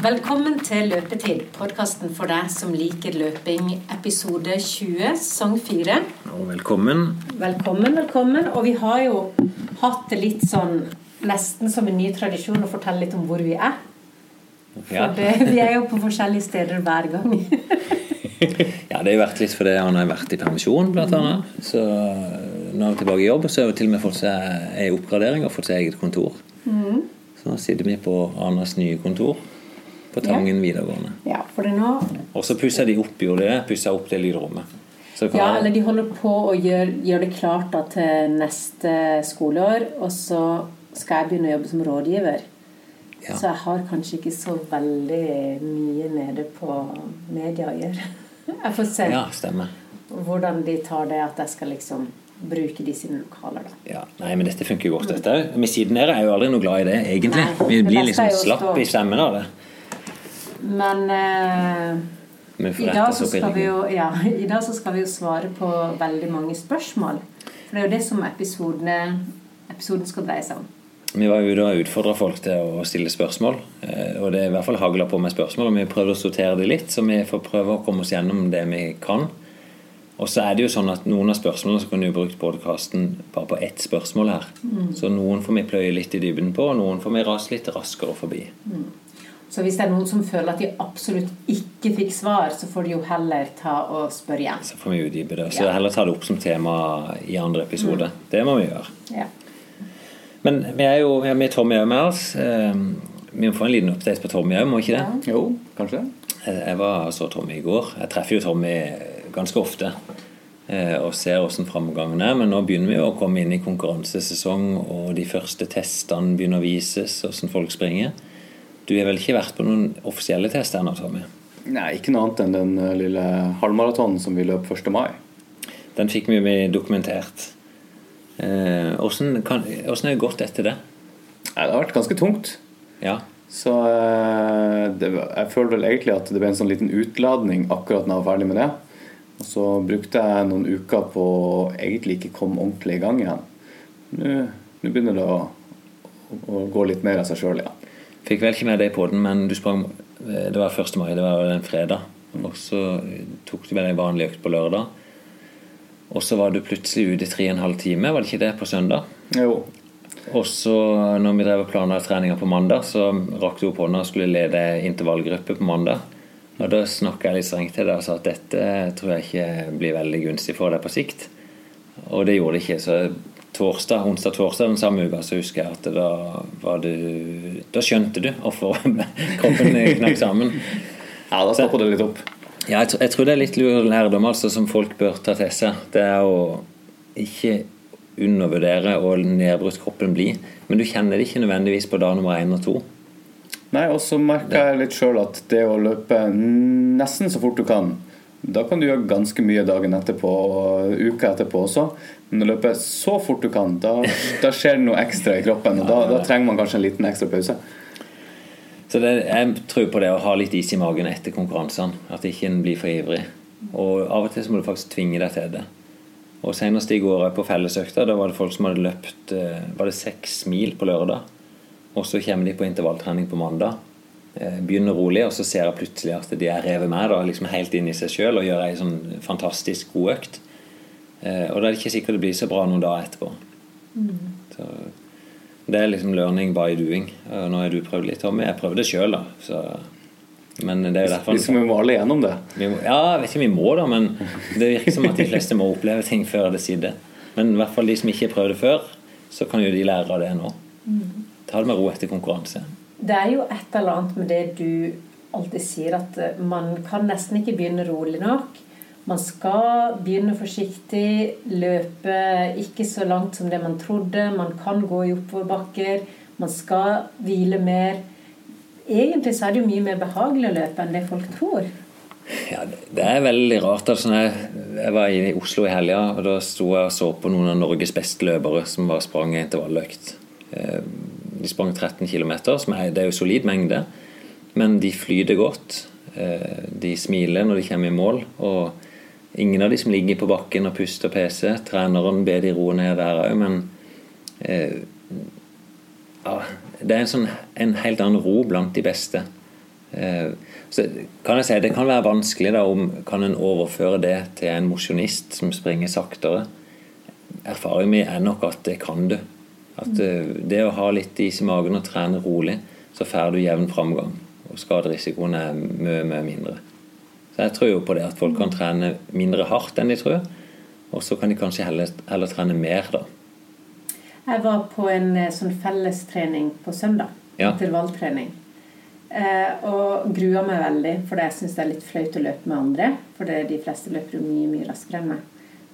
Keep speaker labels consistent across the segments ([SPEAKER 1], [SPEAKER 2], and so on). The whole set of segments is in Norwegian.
[SPEAKER 1] Velkommen til Løpetid, podkasten for deg som liker løping, episode 20, sang 4.
[SPEAKER 2] Og velkommen.
[SPEAKER 1] Velkommen, velkommen. Og vi har jo hatt det litt sånn nesten som en ny tradisjon å fortelle litt om hvor vi er. For det, vi er jo på forskjellige steder hver gang.
[SPEAKER 2] ja, det har jo vært litt fordi han har vært i permisjon, blant annet. Så nå er vi tilbake i jobb, så har vi til og med fått seg ei oppgradering og fått seg eget kontor. Så nå sitter vi på Arnas nye kontor på Tangen videregående.
[SPEAKER 1] Ja, for det nå
[SPEAKER 2] Og så pussa de opp, jo de det? Pussa opp det lydrommet.
[SPEAKER 1] Ja, eller de holder på å gjøre, gjør det klart da, til neste skoleår. Og så skal jeg begynne å jobbe som rådgiver.
[SPEAKER 2] Ja.
[SPEAKER 1] Så jeg har kanskje ikke så veldig mye nede på media å gjøre. Jeg får se
[SPEAKER 2] ja,
[SPEAKER 1] hvordan de tar det at jeg skal liksom bruke de sine lokaler, da.
[SPEAKER 2] Ja, nei, men dette funker godt, dette òg. Vi siden dere er jo aldri noe glad i det, egentlig.
[SPEAKER 1] Nei,
[SPEAKER 2] Vi blir liksom
[SPEAKER 1] jo
[SPEAKER 2] slapp i stemmen av det.
[SPEAKER 1] Men eh, i, dag så skal vi jo, ja, I dag så skal vi jo svare på veldig mange spørsmål. For det er jo det som episoden skal dreie seg om.
[SPEAKER 2] Vi var ute og utfordra folk til å stille spørsmål. eh, Og det er i hvert fall hagla på med spørsmål. Og vi prøvde å sortere det litt, så vi får prøve å komme oss gjennom det vi kan. Og så er det jo sånn at noen av spørsmålene så kunne vi brukt podkasten bare på ett spørsmål her. Så noen får vi pløye litt i dybden på, og noen får vi rase litt raskere forbi.
[SPEAKER 1] Så hvis det er noen som føler at de absolutt ikke fikk svar, så får de jo heller ta og spørre igjen.
[SPEAKER 2] Så får vi utdype det. Så
[SPEAKER 1] Ja.
[SPEAKER 2] heller ta det opp som tema i andre episode. Det må vi gjøre.
[SPEAKER 1] Ja.
[SPEAKER 2] Men vi er jo vi har Tommy òg med oss. Eh, Vi må få en liten update på Tommy òg, må ikke det?
[SPEAKER 3] Jo, kanskje.
[SPEAKER 2] Jeg jeg var så Tommy i går. Jeg treffer jo Tommy ganske ofte eh, og ser hvordan framgangen er. Men nå begynner vi jo å komme inn i konkurransesesong, og de første testene begynner å vises, hvordan folk springer. Du har vel ikke vært på noen offisielle tester ennå, Tommy?
[SPEAKER 3] Nei, ikke noe annet enn den eh, lille halvmaratonen som vi løp 1. mai.
[SPEAKER 2] Den fikk vi dokumentert. Eh, Hvordan har det gått etter det?
[SPEAKER 3] Nei, det har vært ganske tungt.
[SPEAKER 2] Ja.
[SPEAKER 3] Så eh, det, jeg føler vel egentlig at det ble en sånn liten utladning akkurat når jeg var ferdig med det. Og så brukte jeg noen uker på å egentlig ikke komme ordentlig i gang igjen. Nå nå begynner det å, å gå litt mer av seg sjøl, ja.
[SPEAKER 2] Fikk vel ikke med deg på den, men du sprang eh, Det var 1. mai, det var en fredag. Og så tok du vel en vanlig økt på lørdag. Og så var du plutselig ute i tre og en halv time, var det ikke det, på søndag?
[SPEAKER 3] Jo.
[SPEAKER 2] Og så når vi drev og planla treninga på mandag, så rakk du opp hånda og skulle lede intervallgruppe på mandag. Og da snakka jeg litt strengt til deg og sa at dette tror jeg ikke blir veldig gunstig for deg på sikt. Og det gjorde det ikke. Så torsdag, onsdag-torsdag den samme uka så husker jeg at da var du Da skjønte du hvorfor kroppen knakk sammen.
[SPEAKER 3] Ja, da stopper det litt opp.
[SPEAKER 2] Ja, jeg, tror, jeg tror det er litt lærdom altså, som folk bør ta til seg. Det er å ikke undervurdere hvor nedbrutt kroppen blir. Men du kjenner det ikke nødvendigvis på dag nummer én og to.
[SPEAKER 3] Nei, og så merka jeg litt sjøl at det å løpe nesten så fort du kan Da kan du gjøre ganske mye dagen etterpå og uka etterpå også. Men å løpe så fort du kan, da, da skjer det noe ekstra i kroppen. Og da, da trenger man kanskje en liten ekstra pause.
[SPEAKER 2] Så det, jeg tror på det å ha litt is i magen etter konkurransene. At ikke en blir for ivrig. Og av og til så må du faktisk tvinge deg til det. Og Senest i går på fellesøkta da var det folk som hadde løpt eh, Var det seks mil på lørdag. Og så kommer de på intervalltrening på mandag. Eh, Begynner rolig, og så ser jeg plutselig at de er revet med da, liksom helt inn i seg sjøl og gjør ei sånn fantastisk god økt. Eh, Og da er det ikke sikkert det blir så bra noen dager etterpå. Så det er liksom learning by doing. Og nå har du prøvd litt, Tommy. Jeg prøvde sjøl, da. Så, men det er derfor
[SPEAKER 3] Liksom vi må gjennom det.
[SPEAKER 2] vi må, Ja, jeg vet ikke om vi må, da, men det virker som at de fleste må oppleve ting før det sitter. Men i hvert fall de som ikke har prøvd det før, så kan jo de lære av det nå. Ta det med ro etter konkurranse.
[SPEAKER 1] Det er jo et eller annet med det du alltid sier, at eh, man kan nesten ikke begynne rolig nok. Man skal begynne forsiktig, løpe ikke så langt som det man trodde. Man kan gå i oppoverbakker. Man skal hvile mer. Egentlig så er det jo mye mer behagelig å løpe enn det folk tror.
[SPEAKER 2] Ja, det er veldig rart. Altså, jeg, var i Oslo i helga, og da sto jeg og så på noen av Norges beste løpere som bare sprang intervalløkt. De sprang 13 km, som er, det er jo solid mengde, men de flyter godt. Eh, De smiler når de kommer i mål. og Ingen av de som ligger på bakken og puster PC. Treneren ber de roe ned der òg, men eh, ja, det er en, sånn, en helt annen ro blant de beste. Eh, så kan jeg si Det kan være vanskelig da om kan en overføre det til en mosjonist som springer saktere. Erfaringen min er nok at det kan du. At eh, Det å ha litt is i magen og trene rolig, så får du jevn framgang. Og skaderisikoen er mye, mye mindre. Så jeg tror jo på det at folk kan trene mindre hardt enn de tror. Og så kan de kanskje heller, heller trene mer, da.
[SPEAKER 1] Jeg var på en eh, sånn fellestrening på søndag.
[SPEAKER 2] Ja.
[SPEAKER 1] Intervalltrening. Eh, og grua meg veldig, for jeg syns det er litt flaut å løpe med andre. For det, de fleste løper jo mye mye raskere enn meg.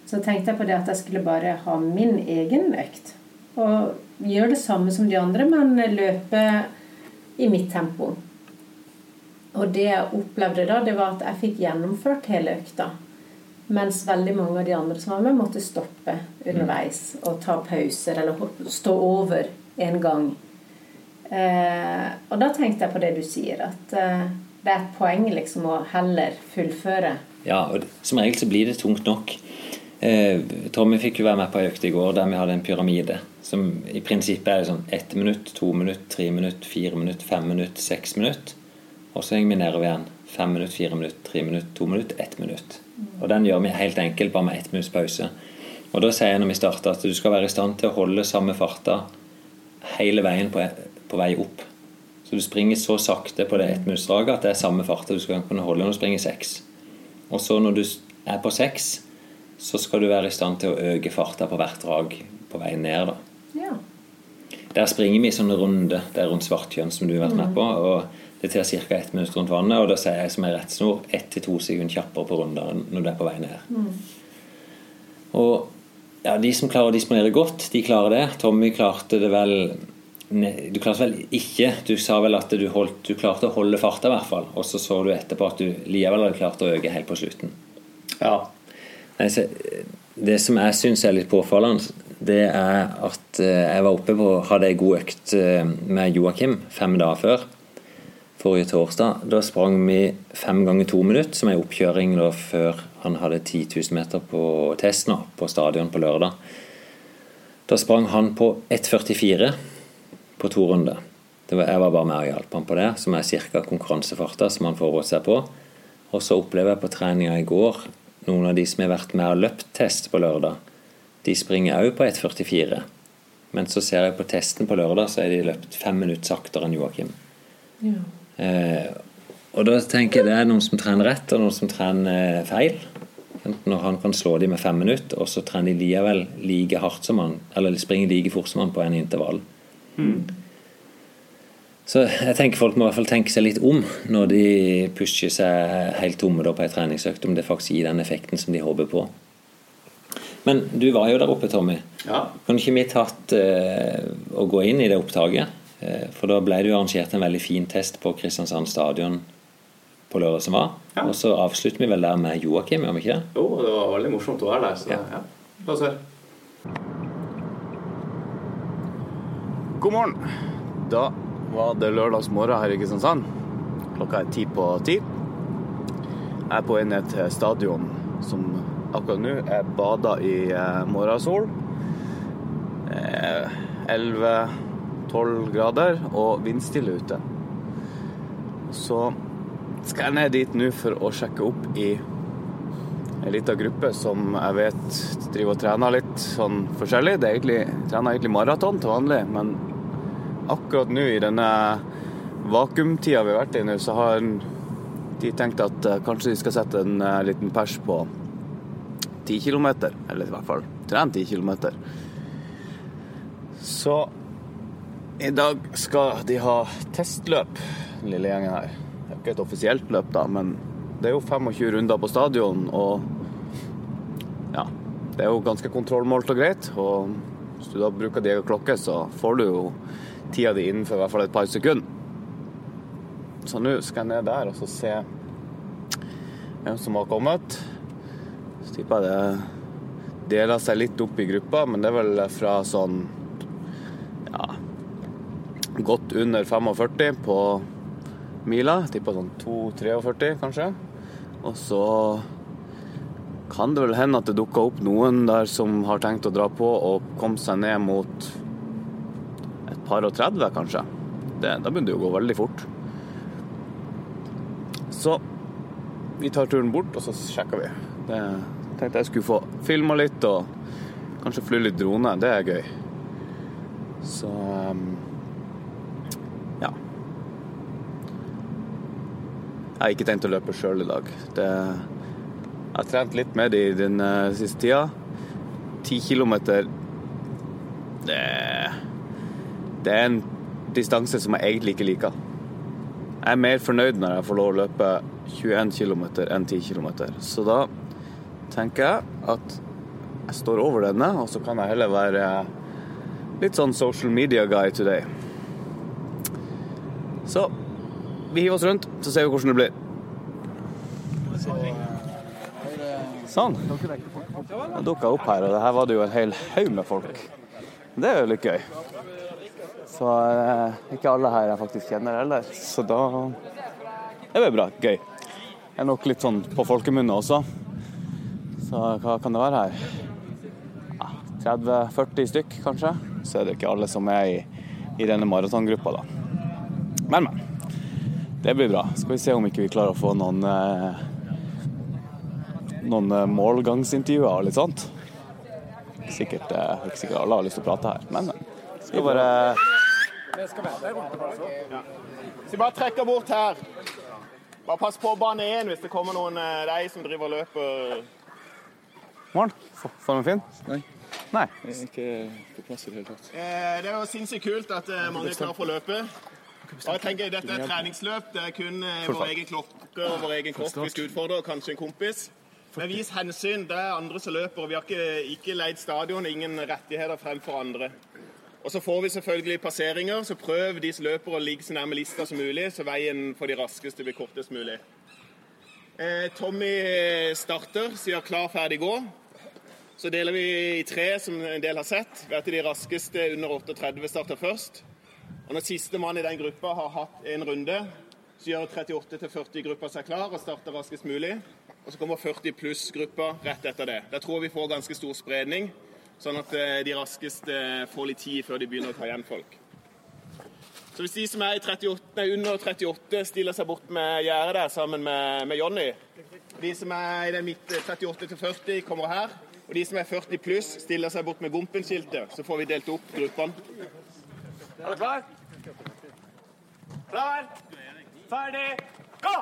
[SPEAKER 1] Så tenkte jeg på det at jeg skulle bare ha min egen økt. Og gjør det samme som de andre, men løpe i mitt tempo. Og det jeg opplevde da, det var at jeg fikk gjennomført hele økta. Mens veldig mange av de andre som var med, måtte stoppe underveis og ta pauser eller stå over en gang. Eh, og da tenkte jeg på det du sier, at eh, det er et poeng liksom å heller fullføre.
[SPEAKER 2] Ja, og som regel så blir det tungt nok. Eh, Tommy fikk jo være med på ei økt i går der vi hadde en pyramide. Som i prinsippet er sånn ett minutt, to minutt, tre minutt, fire minutt, fem minutt, seks minutt. Og så henger vi nedover igjen. Fem minutt, fire minutt, tre minutt, to minutt, ett minutt. Og den gjør vi helt enkelt, bare med ett minutts pause. Og da sier jeg når vi starter at du skal være i stand til å holde samme farta hele veien på, på vei opp. Så du springer så sakte på det ettminuttsdraget at det er samme farta du skal kunne holde når du springer seks. Og så når du er på seks, så skal du være i stand til å øke farta på hvert drag på vei ned. da.
[SPEAKER 1] Ja.
[SPEAKER 2] Der springer vi i sånne runder Det er rundt Svartkjønn som du har vært med på. og Det tar ca. ett minutt rundt vannet, og da sier jeg som en rettsnor ett til to sekunder kjappere på runder når du er på vei ned. Og ja, de som klarer å disponere godt, de klarer det. Tommy klarte det vel Du klarte vel ikke Du sa vel at du, holdt, du klarte å holde farta, i hvert fall. Og så så du etterpå at du likevel hadde klart å øke helt på slutten.
[SPEAKER 3] Ja.
[SPEAKER 2] Nei, så, det som jeg syns er litt påfallende, det er at eh, jeg var oppe på hadde ei god økt eh, med Joakim fem dager før. Forrige torsdag. Da sprang vi fem ganger to minutter, som er oppkjøring da før han hadde 10 000 meter på test nå, på stadion på lørdag. Da sprang han på 1,44 på to runder. Var, jeg var bare med og hjalp han på det, som er ca. konkurransefarta som han forberedte seg på. Og så opplever jeg på treninga i går noen av de som har vært med og løpt test på lørdag, de springer òg på 1,44. Men så ser jeg på testen på lørdag, så er de løpt fem minutter saktere enn Joakim.
[SPEAKER 1] Ja.
[SPEAKER 2] Eh, og da tenker jeg det er noen som trener rett, og noen som trener feil. Når han kan slå dem med fem minutter, og så trener de likevel like hardt som han, eller springer like fort som han på en intervall. Så jeg tenker folk må i hvert fall tenke seg litt om når de pusher seg helt tomme på en treningsøkt, om det faktisk gir den effekten som de håper på. Men du var jo der oppe, Tommy.
[SPEAKER 3] Ja.
[SPEAKER 2] Kunne ikke vi tatt å og gå inn i det opptaket? Eh, for da ble det jo arrangert en veldig fin test på Kristiansand stadion på lørdag som var.
[SPEAKER 3] Ja.
[SPEAKER 2] Og så avslutter vi vel der med Joakim, gjør vi ikke det?
[SPEAKER 3] Jo, det var veldig morsomt å være der. Så
[SPEAKER 2] Ja.
[SPEAKER 3] ja. La oss høre. God morgen. Da var det lørdagsmorgen her i Kristiansand. Klokka er ti på ti. Jeg er på vei ned til stadion som akkurat nå er bada i eh, morgensol. Eh, 11-12 grader og vindstille ute. Så skal jeg ned dit nå for å sjekke opp i en liten gruppe som jeg vet driver og trener litt sånn forskjellig. Det er egentlig, trener egentlig maraton til vanlig, men akkurat nå i denne vakuumtida vi har vært i nå, så har de tenkt at eh, kanskje de skal sette en eh, liten pers på 10 km, eller i hvert fall trene 10 km. Så i dag skal de ha testløp, den lille gjengen her. Det er ikke et offisielt løp, da, men det er jo 25 runder på stadion, og ja, det er jo ganske kontrollmålt og greit. Og hvis du da bruker din egen klokke, så får du jo tida di innenfor i hvert fall et par sekunder. Så nå skal jeg ned der og så se hvem som har kommet. Tipper det deler seg litt opp i gruppa, men det er vel fra sånn ja, godt under 45 på mila. Tipper sånn 2-43 kanskje. Og så kan det vel hende at det dukker opp noen der som har tenkt å dra på og komme seg ned mot et par og 30, kanskje. Det, da begynner det å gå veldig fort. Så vi tar turen bort, og så sjekker vi. Det tenkte jeg skulle få filma litt og kanskje fly litt drone. Det er gøy. Så um, ja. Jeg har ikke tenkt å løpe sjøl i dag. Det, jeg har trent litt med det i den uh, siste tida. Ti kilometer det, det er en distanse som jeg egentlig ikke liker. Jeg er mer fornøyd når jeg får lov å løpe 21 km enn 10 km. Så da tenker jeg at jeg står over denne, og så kan jeg heller være litt sånn social media guy today. Så vi hiver oss rundt, så ser vi hvordan det blir. Sånn. Jeg dukka opp her, og her var det jo en hel haug med folk. Det er jo litt gøy. Så eh, ikke alle her jeg faktisk kjenner heller. Så da Det blir bra. Gøy. Jeg er nok litt sånn på folkemunne også. Så hva kan det være her? Ja, 30-40 stykk, kanskje. Så er det ikke alle som er i, i denne maratongruppa, da. Men, men. Det blir bra. Skal vi se om ikke vi klarer å få noen eh, noen eh, målgangsintervjuer og litt sånt. Sikkert, eh, ikke sikkert alle har lyst til å prate her, men. Skal bare
[SPEAKER 4] Så bare trekker bort her. Bare pass på bane 1 hvis det kommer noen eh, deg som driver og løper.
[SPEAKER 3] Morgen. F- Formen fin?
[SPEAKER 5] Nei.
[SPEAKER 3] Nei.
[SPEAKER 5] Jeg er ikke på plass i det hele tatt.
[SPEAKER 4] Eh, Det er jo sinnssykt kult at eh, mange er klar for løpe. Og jeg tenker Dette er et treningsløp. Det er kun eh, vår egen klokke og vår egen kropp vi skal utfordre, og kanskje en kompis. Men vis hensyn. Det er andre som løper, og vi har ikke, ikke leid stadion. Ingen rettigheter fremfor andre. Og så får vi selvfølgelig passeringer, så prøv de som løper å ligge så nærme lista som mulig, så veien for de raskeste blir kortest mulig. Eh, Tommy starter, sier klar, ferdig, gå. Så deler vi i tre, som en del har sett. Ved at de raskeste under 38 starter først. Og når siste mann i den gruppa har hatt en runde, så gjør 38 40 gruppa seg klar og starter raskest mulig. Og så kommer 40 pluss-gruppa rett etter det. Der tror vi får ganske stor spredning, sånn at eh, de raskeste får litt tid før de begynner å ta igjen folk. Så hvis de som er i 38, nei, under 38 stiller seg bort med gjerdet der sammen med, med Jonny De som er i den midt 38 til 40 kommer her. Og de som er 40 pluss stiller seg bort med Gompen-skiltet. Så får vi delt opp gruppene. Er du klar? Klar, ferdig, gå!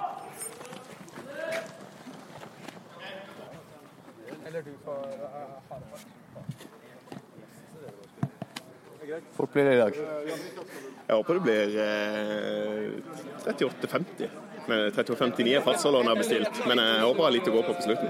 [SPEAKER 3] Fort blir det i dag.
[SPEAKER 4] Jeg håper det blir eh, 38,50. Men 38,59 er fartsholderen har bestilt. Men jeg håper jeg har litt å gå på på slutten.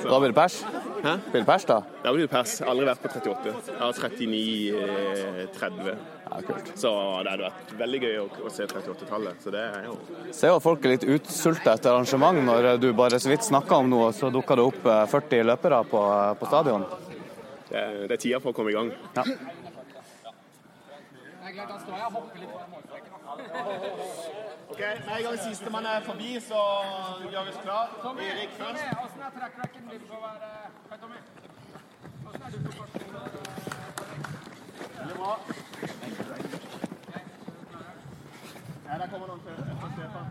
[SPEAKER 3] Da blir det pers.
[SPEAKER 4] Hæ?
[SPEAKER 3] Blir det pers, da?
[SPEAKER 4] Da blir det pers. Aldri vært på 38. Jeg har 39,30.
[SPEAKER 3] Ja, kult.
[SPEAKER 4] Så det hadde vært veldig gøy å, å se 38-tallet. Så det er jo
[SPEAKER 3] Ser jo at folk er litt utsulta etter arrangement. Når du bare så vidt snakka om noe, så dukka det opp eh, 40 løpere på, på stadion.
[SPEAKER 4] det det er tida for å komme i gang.
[SPEAKER 3] Ja.
[SPEAKER 4] Ok, Med en gang sistemann er forbi, så gjør vi oss klar. Erik først. Veldig bra. Ja, der kommer noen til. etter Stefan.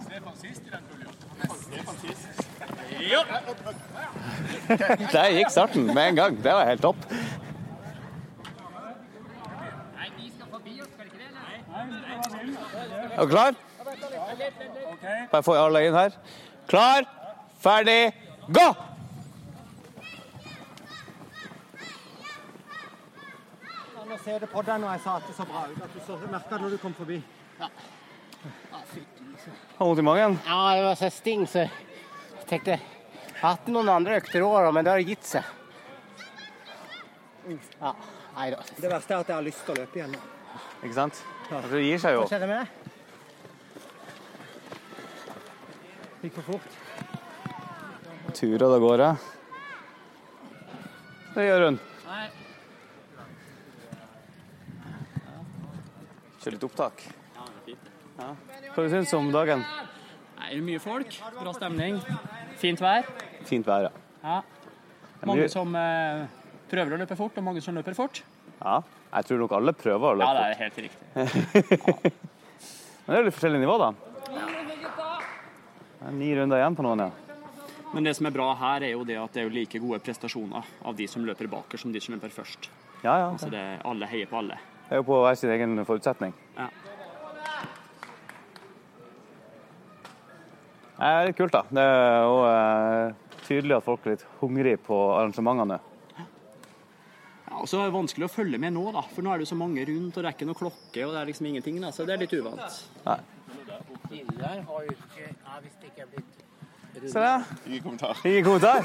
[SPEAKER 4] Stefan sist i den puljen. Stefan sist. Ja.
[SPEAKER 3] Der gikk starten med en gang. Det var helt topp. Er du klar? Bare få alle inn her. Klar, ferdig, gå!
[SPEAKER 6] Nå ser det på deg når jeg sa at det så bra ut. At du så merka når du kom forbi.
[SPEAKER 3] Har vondt i magen?
[SPEAKER 6] Ja, det var så sting, så tenkte Jeg har hatt noen andre økter i år, men det har gitt seg. Ja, nei da. Det verste er at jeg har lyst til å løpe igjen nå.
[SPEAKER 3] Ikke sant? Altså, det gir seg jo.
[SPEAKER 6] Hva skjedde med deg? Gikk for fort.
[SPEAKER 3] Turer av gårde. Det gjør hun. Kjør litt opptak. Ja. Hva syns du om dagen?
[SPEAKER 7] Nei, det er mye folk, bra stemning, fint vær.
[SPEAKER 3] Fint vær, ja.
[SPEAKER 7] Ja. Mange som eh, prøver å løpe fort, og mange som løper fort.
[SPEAKER 3] Ja. Jeg tror nok alle prøver å løpe fort.
[SPEAKER 7] Ja, det er helt riktig.
[SPEAKER 3] Men det er litt forskjellig nivå, da. Det er ni runder igjen på noen, ja.
[SPEAKER 7] Men det som er bra her, er jo det at det er like gode prestasjoner av de som løper bakerst, som de som løper først.
[SPEAKER 3] Ja, ja.
[SPEAKER 7] Så det alle heier på alle.
[SPEAKER 3] Det er jo på hver sin egen forutsetning.
[SPEAKER 7] Ja.
[SPEAKER 3] Det er litt kult, da. Det er jo eh, tydelig at folk er litt hungrige på arrangementene.
[SPEAKER 7] Ja, og så er det vanskelig å følge med nå, da. For nå er det jo så mange rundt, og det er ikke noe klokke, og det er liksom ingenting. Da. Så det er litt uvant.
[SPEAKER 8] Killar har ju inte, ja, visst det kan
[SPEAKER 3] Se der.
[SPEAKER 4] Ingen kommentar.
[SPEAKER 3] Ingen kommentar.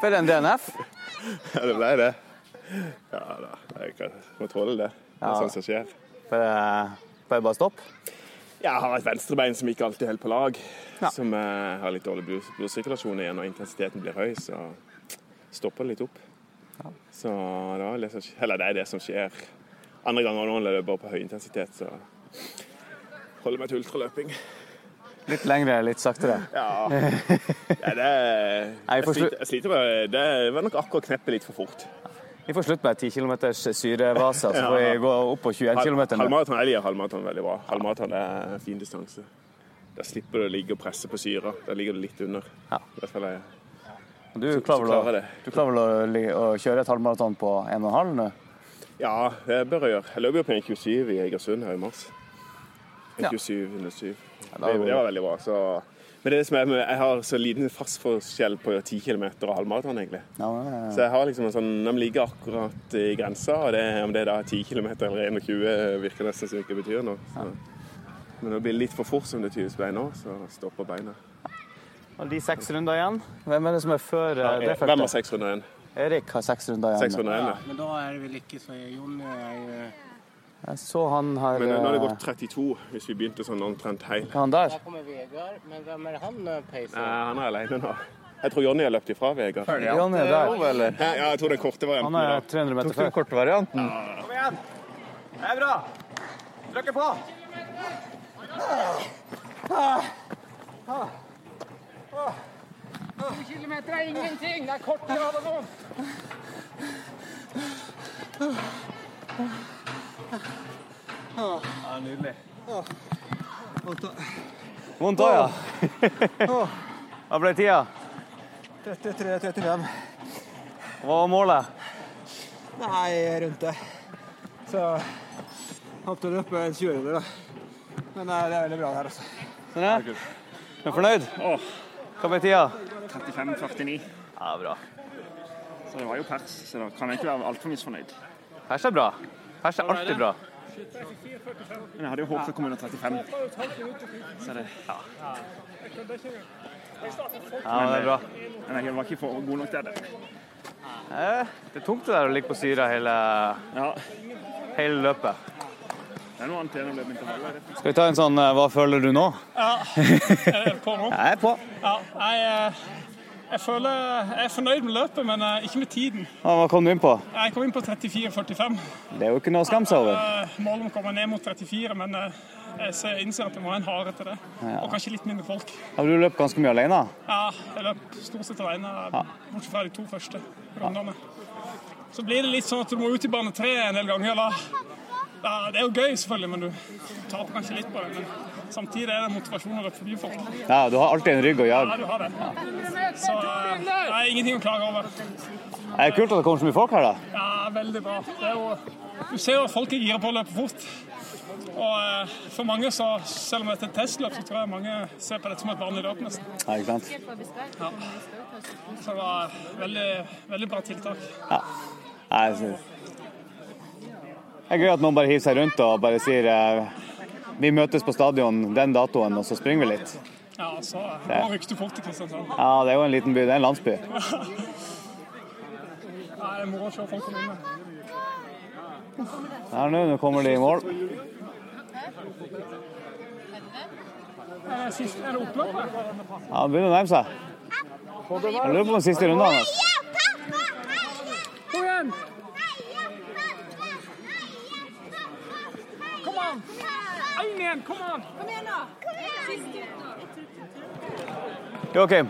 [SPEAKER 3] For en DNF.
[SPEAKER 4] Ja, det ble det. Ja da, jeg kan må tåle det. Det er
[SPEAKER 3] Ja.
[SPEAKER 4] sånn som skjer.
[SPEAKER 3] Bare, bare bare stopp.
[SPEAKER 4] Jeg har et venstrebein som ikke alltid holder på lag.
[SPEAKER 3] Ja.
[SPEAKER 4] Som eh, har litt dårlig blod, blodsirkulasjon igjen, og intensiteten blir høy, så stopper det litt opp. Så det, liksom, det er det som skjer. Andre ganger når jeg løper på høy intensitet, så holder jeg meg til ultraløping.
[SPEAKER 3] Litt lengre, litt saktere.
[SPEAKER 4] Ja. ja det, jeg, sliter, jeg sliter med Det var nok akkurat kneppet litt for fort.
[SPEAKER 3] Vi får slutt med 10 km syrevase, så får vi gå opp på 21 km.
[SPEAKER 4] Halvmaraton jeg liker halvmaraton veldig bra. Halvmaraton er en fin distanse. Da slipper du å ligge og presse på syra. Da ligger du litt under.
[SPEAKER 3] Ja. Du klarer vel å,
[SPEAKER 4] det.
[SPEAKER 3] du klarer vel å, kjøre et halvmaraton på 1,5 nå?
[SPEAKER 4] Ja, det bør jeg gjøre. Jeg løp jo på 1,27 i Egersund her i mars. 1,27, 107.
[SPEAKER 3] da
[SPEAKER 4] Det, det var veldig bra. Så. Men det som er jeg har så liten fartsforskjell på 10 km og halvmaraton, egentlig.
[SPEAKER 3] Ja, ja, ja.
[SPEAKER 4] Så jeg har liksom en sånn, De ligger akkurat i grensa, og det, om det er da 10 km eller 21 virker nesten som ikke betyr noe. Så. Men det blir litt for fort, som det tydeligvis ble nå, så stopper beina.
[SPEAKER 3] og de seks runder igjen. Hvem er det som er før eh, det
[SPEAKER 4] Hvem har seks runder igjen?
[SPEAKER 3] Erik har seks runder igjen.
[SPEAKER 4] Seks runder igjen, ja.
[SPEAKER 8] Men da er det vel ikke så Jon er jo
[SPEAKER 3] Jeg så han her
[SPEAKER 4] Men nå har det
[SPEAKER 3] eh,
[SPEAKER 4] gått 32, hvis vi begynte sånn omtrent heil.
[SPEAKER 3] Han der.
[SPEAKER 8] Der kommer Vegard, men hvem er han eh, peiser?
[SPEAKER 4] Nei, han er aleine nå. Jeg tror Jonny har løpt ifra Vegard.
[SPEAKER 3] Jan er der.
[SPEAKER 4] Ja, jeg tror den korte
[SPEAKER 3] Han
[SPEAKER 4] varianten.
[SPEAKER 3] er
[SPEAKER 4] da.
[SPEAKER 3] 300 meter før.
[SPEAKER 9] korte varianten.
[SPEAKER 3] Det er bra. Trykker på.
[SPEAKER 8] kilometer er ingenting! Det er kort grad og sånn!
[SPEAKER 3] Ja, nydelig. Vondt òg, ja. Hva ble tida?
[SPEAKER 9] 33-35.
[SPEAKER 3] Hva var målet?
[SPEAKER 9] Nei, rundt det. Så håpet å løpe en 20 da. Men nei, det er veldig bra her, altså.
[SPEAKER 3] Sånn, ja. Er du fornøyd? Hva ble tida?
[SPEAKER 7] 35-49.
[SPEAKER 3] Ja, bra.
[SPEAKER 7] Så det var jo pers, så da kan jeg ikke være altfor misfornøyd.
[SPEAKER 3] Pers er bra. Pers er alltid bra.
[SPEAKER 7] Men jeg hadde jo håpet å komme under 35. Så det, ja.
[SPEAKER 3] Ja, det er bra.
[SPEAKER 7] Men jeg var ikke for god nok til det.
[SPEAKER 3] Eh, Det er tungt det der å ligge på syra hele,
[SPEAKER 7] Ja,
[SPEAKER 3] hele løpet.
[SPEAKER 7] det er noe annet enn å løpe intervaller.
[SPEAKER 3] Skal vi ta en sånn eh, Hva føler du nå?
[SPEAKER 10] Ja, er det på nå?
[SPEAKER 3] Jeg er på.
[SPEAKER 10] Ja, jeg, eh, jeg føler jeg er fornøyd med løpet, men eh, ikke med tiden.
[SPEAKER 3] Ja, Hva kom du inn på?
[SPEAKER 10] Jeg kom inn på 34,45.
[SPEAKER 3] Det er jo ikke noe å skamme seg over.
[SPEAKER 10] Målet Målet må komme ned mot 34, men eh, jeg innser at jeg må ha en hare til det. Og kanskje litt mindre folk.
[SPEAKER 3] Ja, du løp ganske mye alene?
[SPEAKER 10] Ja, jeg løp stort sett alene, bortsett fra de to første rundene. Så blir det litt sånn at du må ut i bane tre en del ganger. Da. Ja, det er jo gøy, selvfølgelig, men du taper kanskje litt på det. Men samtidig er det motivasjon å løpe forbi folk.
[SPEAKER 3] Ja, du har alltid en rygg å
[SPEAKER 10] Ja, du har det. Så eh, det er ingenting å klage over.
[SPEAKER 3] Det er kult at det kommer så mye folk her, da.
[SPEAKER 10] Ja, veldig bra. Det jo, du ser jo at folk er gira på å løpe fort. Og eh, for mange, så, selv om dette er et testløp, så tror jeg mange ser på dette som et vanlig løp nesten.
[SPEAKER 3] Ja, ikke sant?
[SPEAKER 10] Så det var veldig, veldig bra tiltak. Ja.
[SPEAKER 3] Nei, synes. Det er gøy at noen bare hiver seg rundt og bare sier eh, vi møtes på stadion den datoen, og så springer vi litt.
[SPEAKER 10] Ja, så nå rykte fort til Kristiansand.
[SPEAKER 3] Ja, det er jo en liten by. Det er en landsby.
[SPEAKER 10] Ja, det er moro å se folk komme inn.
[SPEAKER 3] Her nå, nå kommer de i mål.
[SPEAKER 10] Det siste- er det oppløpet?
[SPEAKER 3] Ja, Det begynner å nærme seg. Jeg lurer på den siste runden hans.
[SPEAKER 10] Kom igjen! Kom an! Én igjen, kom an!
[SPEAKER 3] Joakim.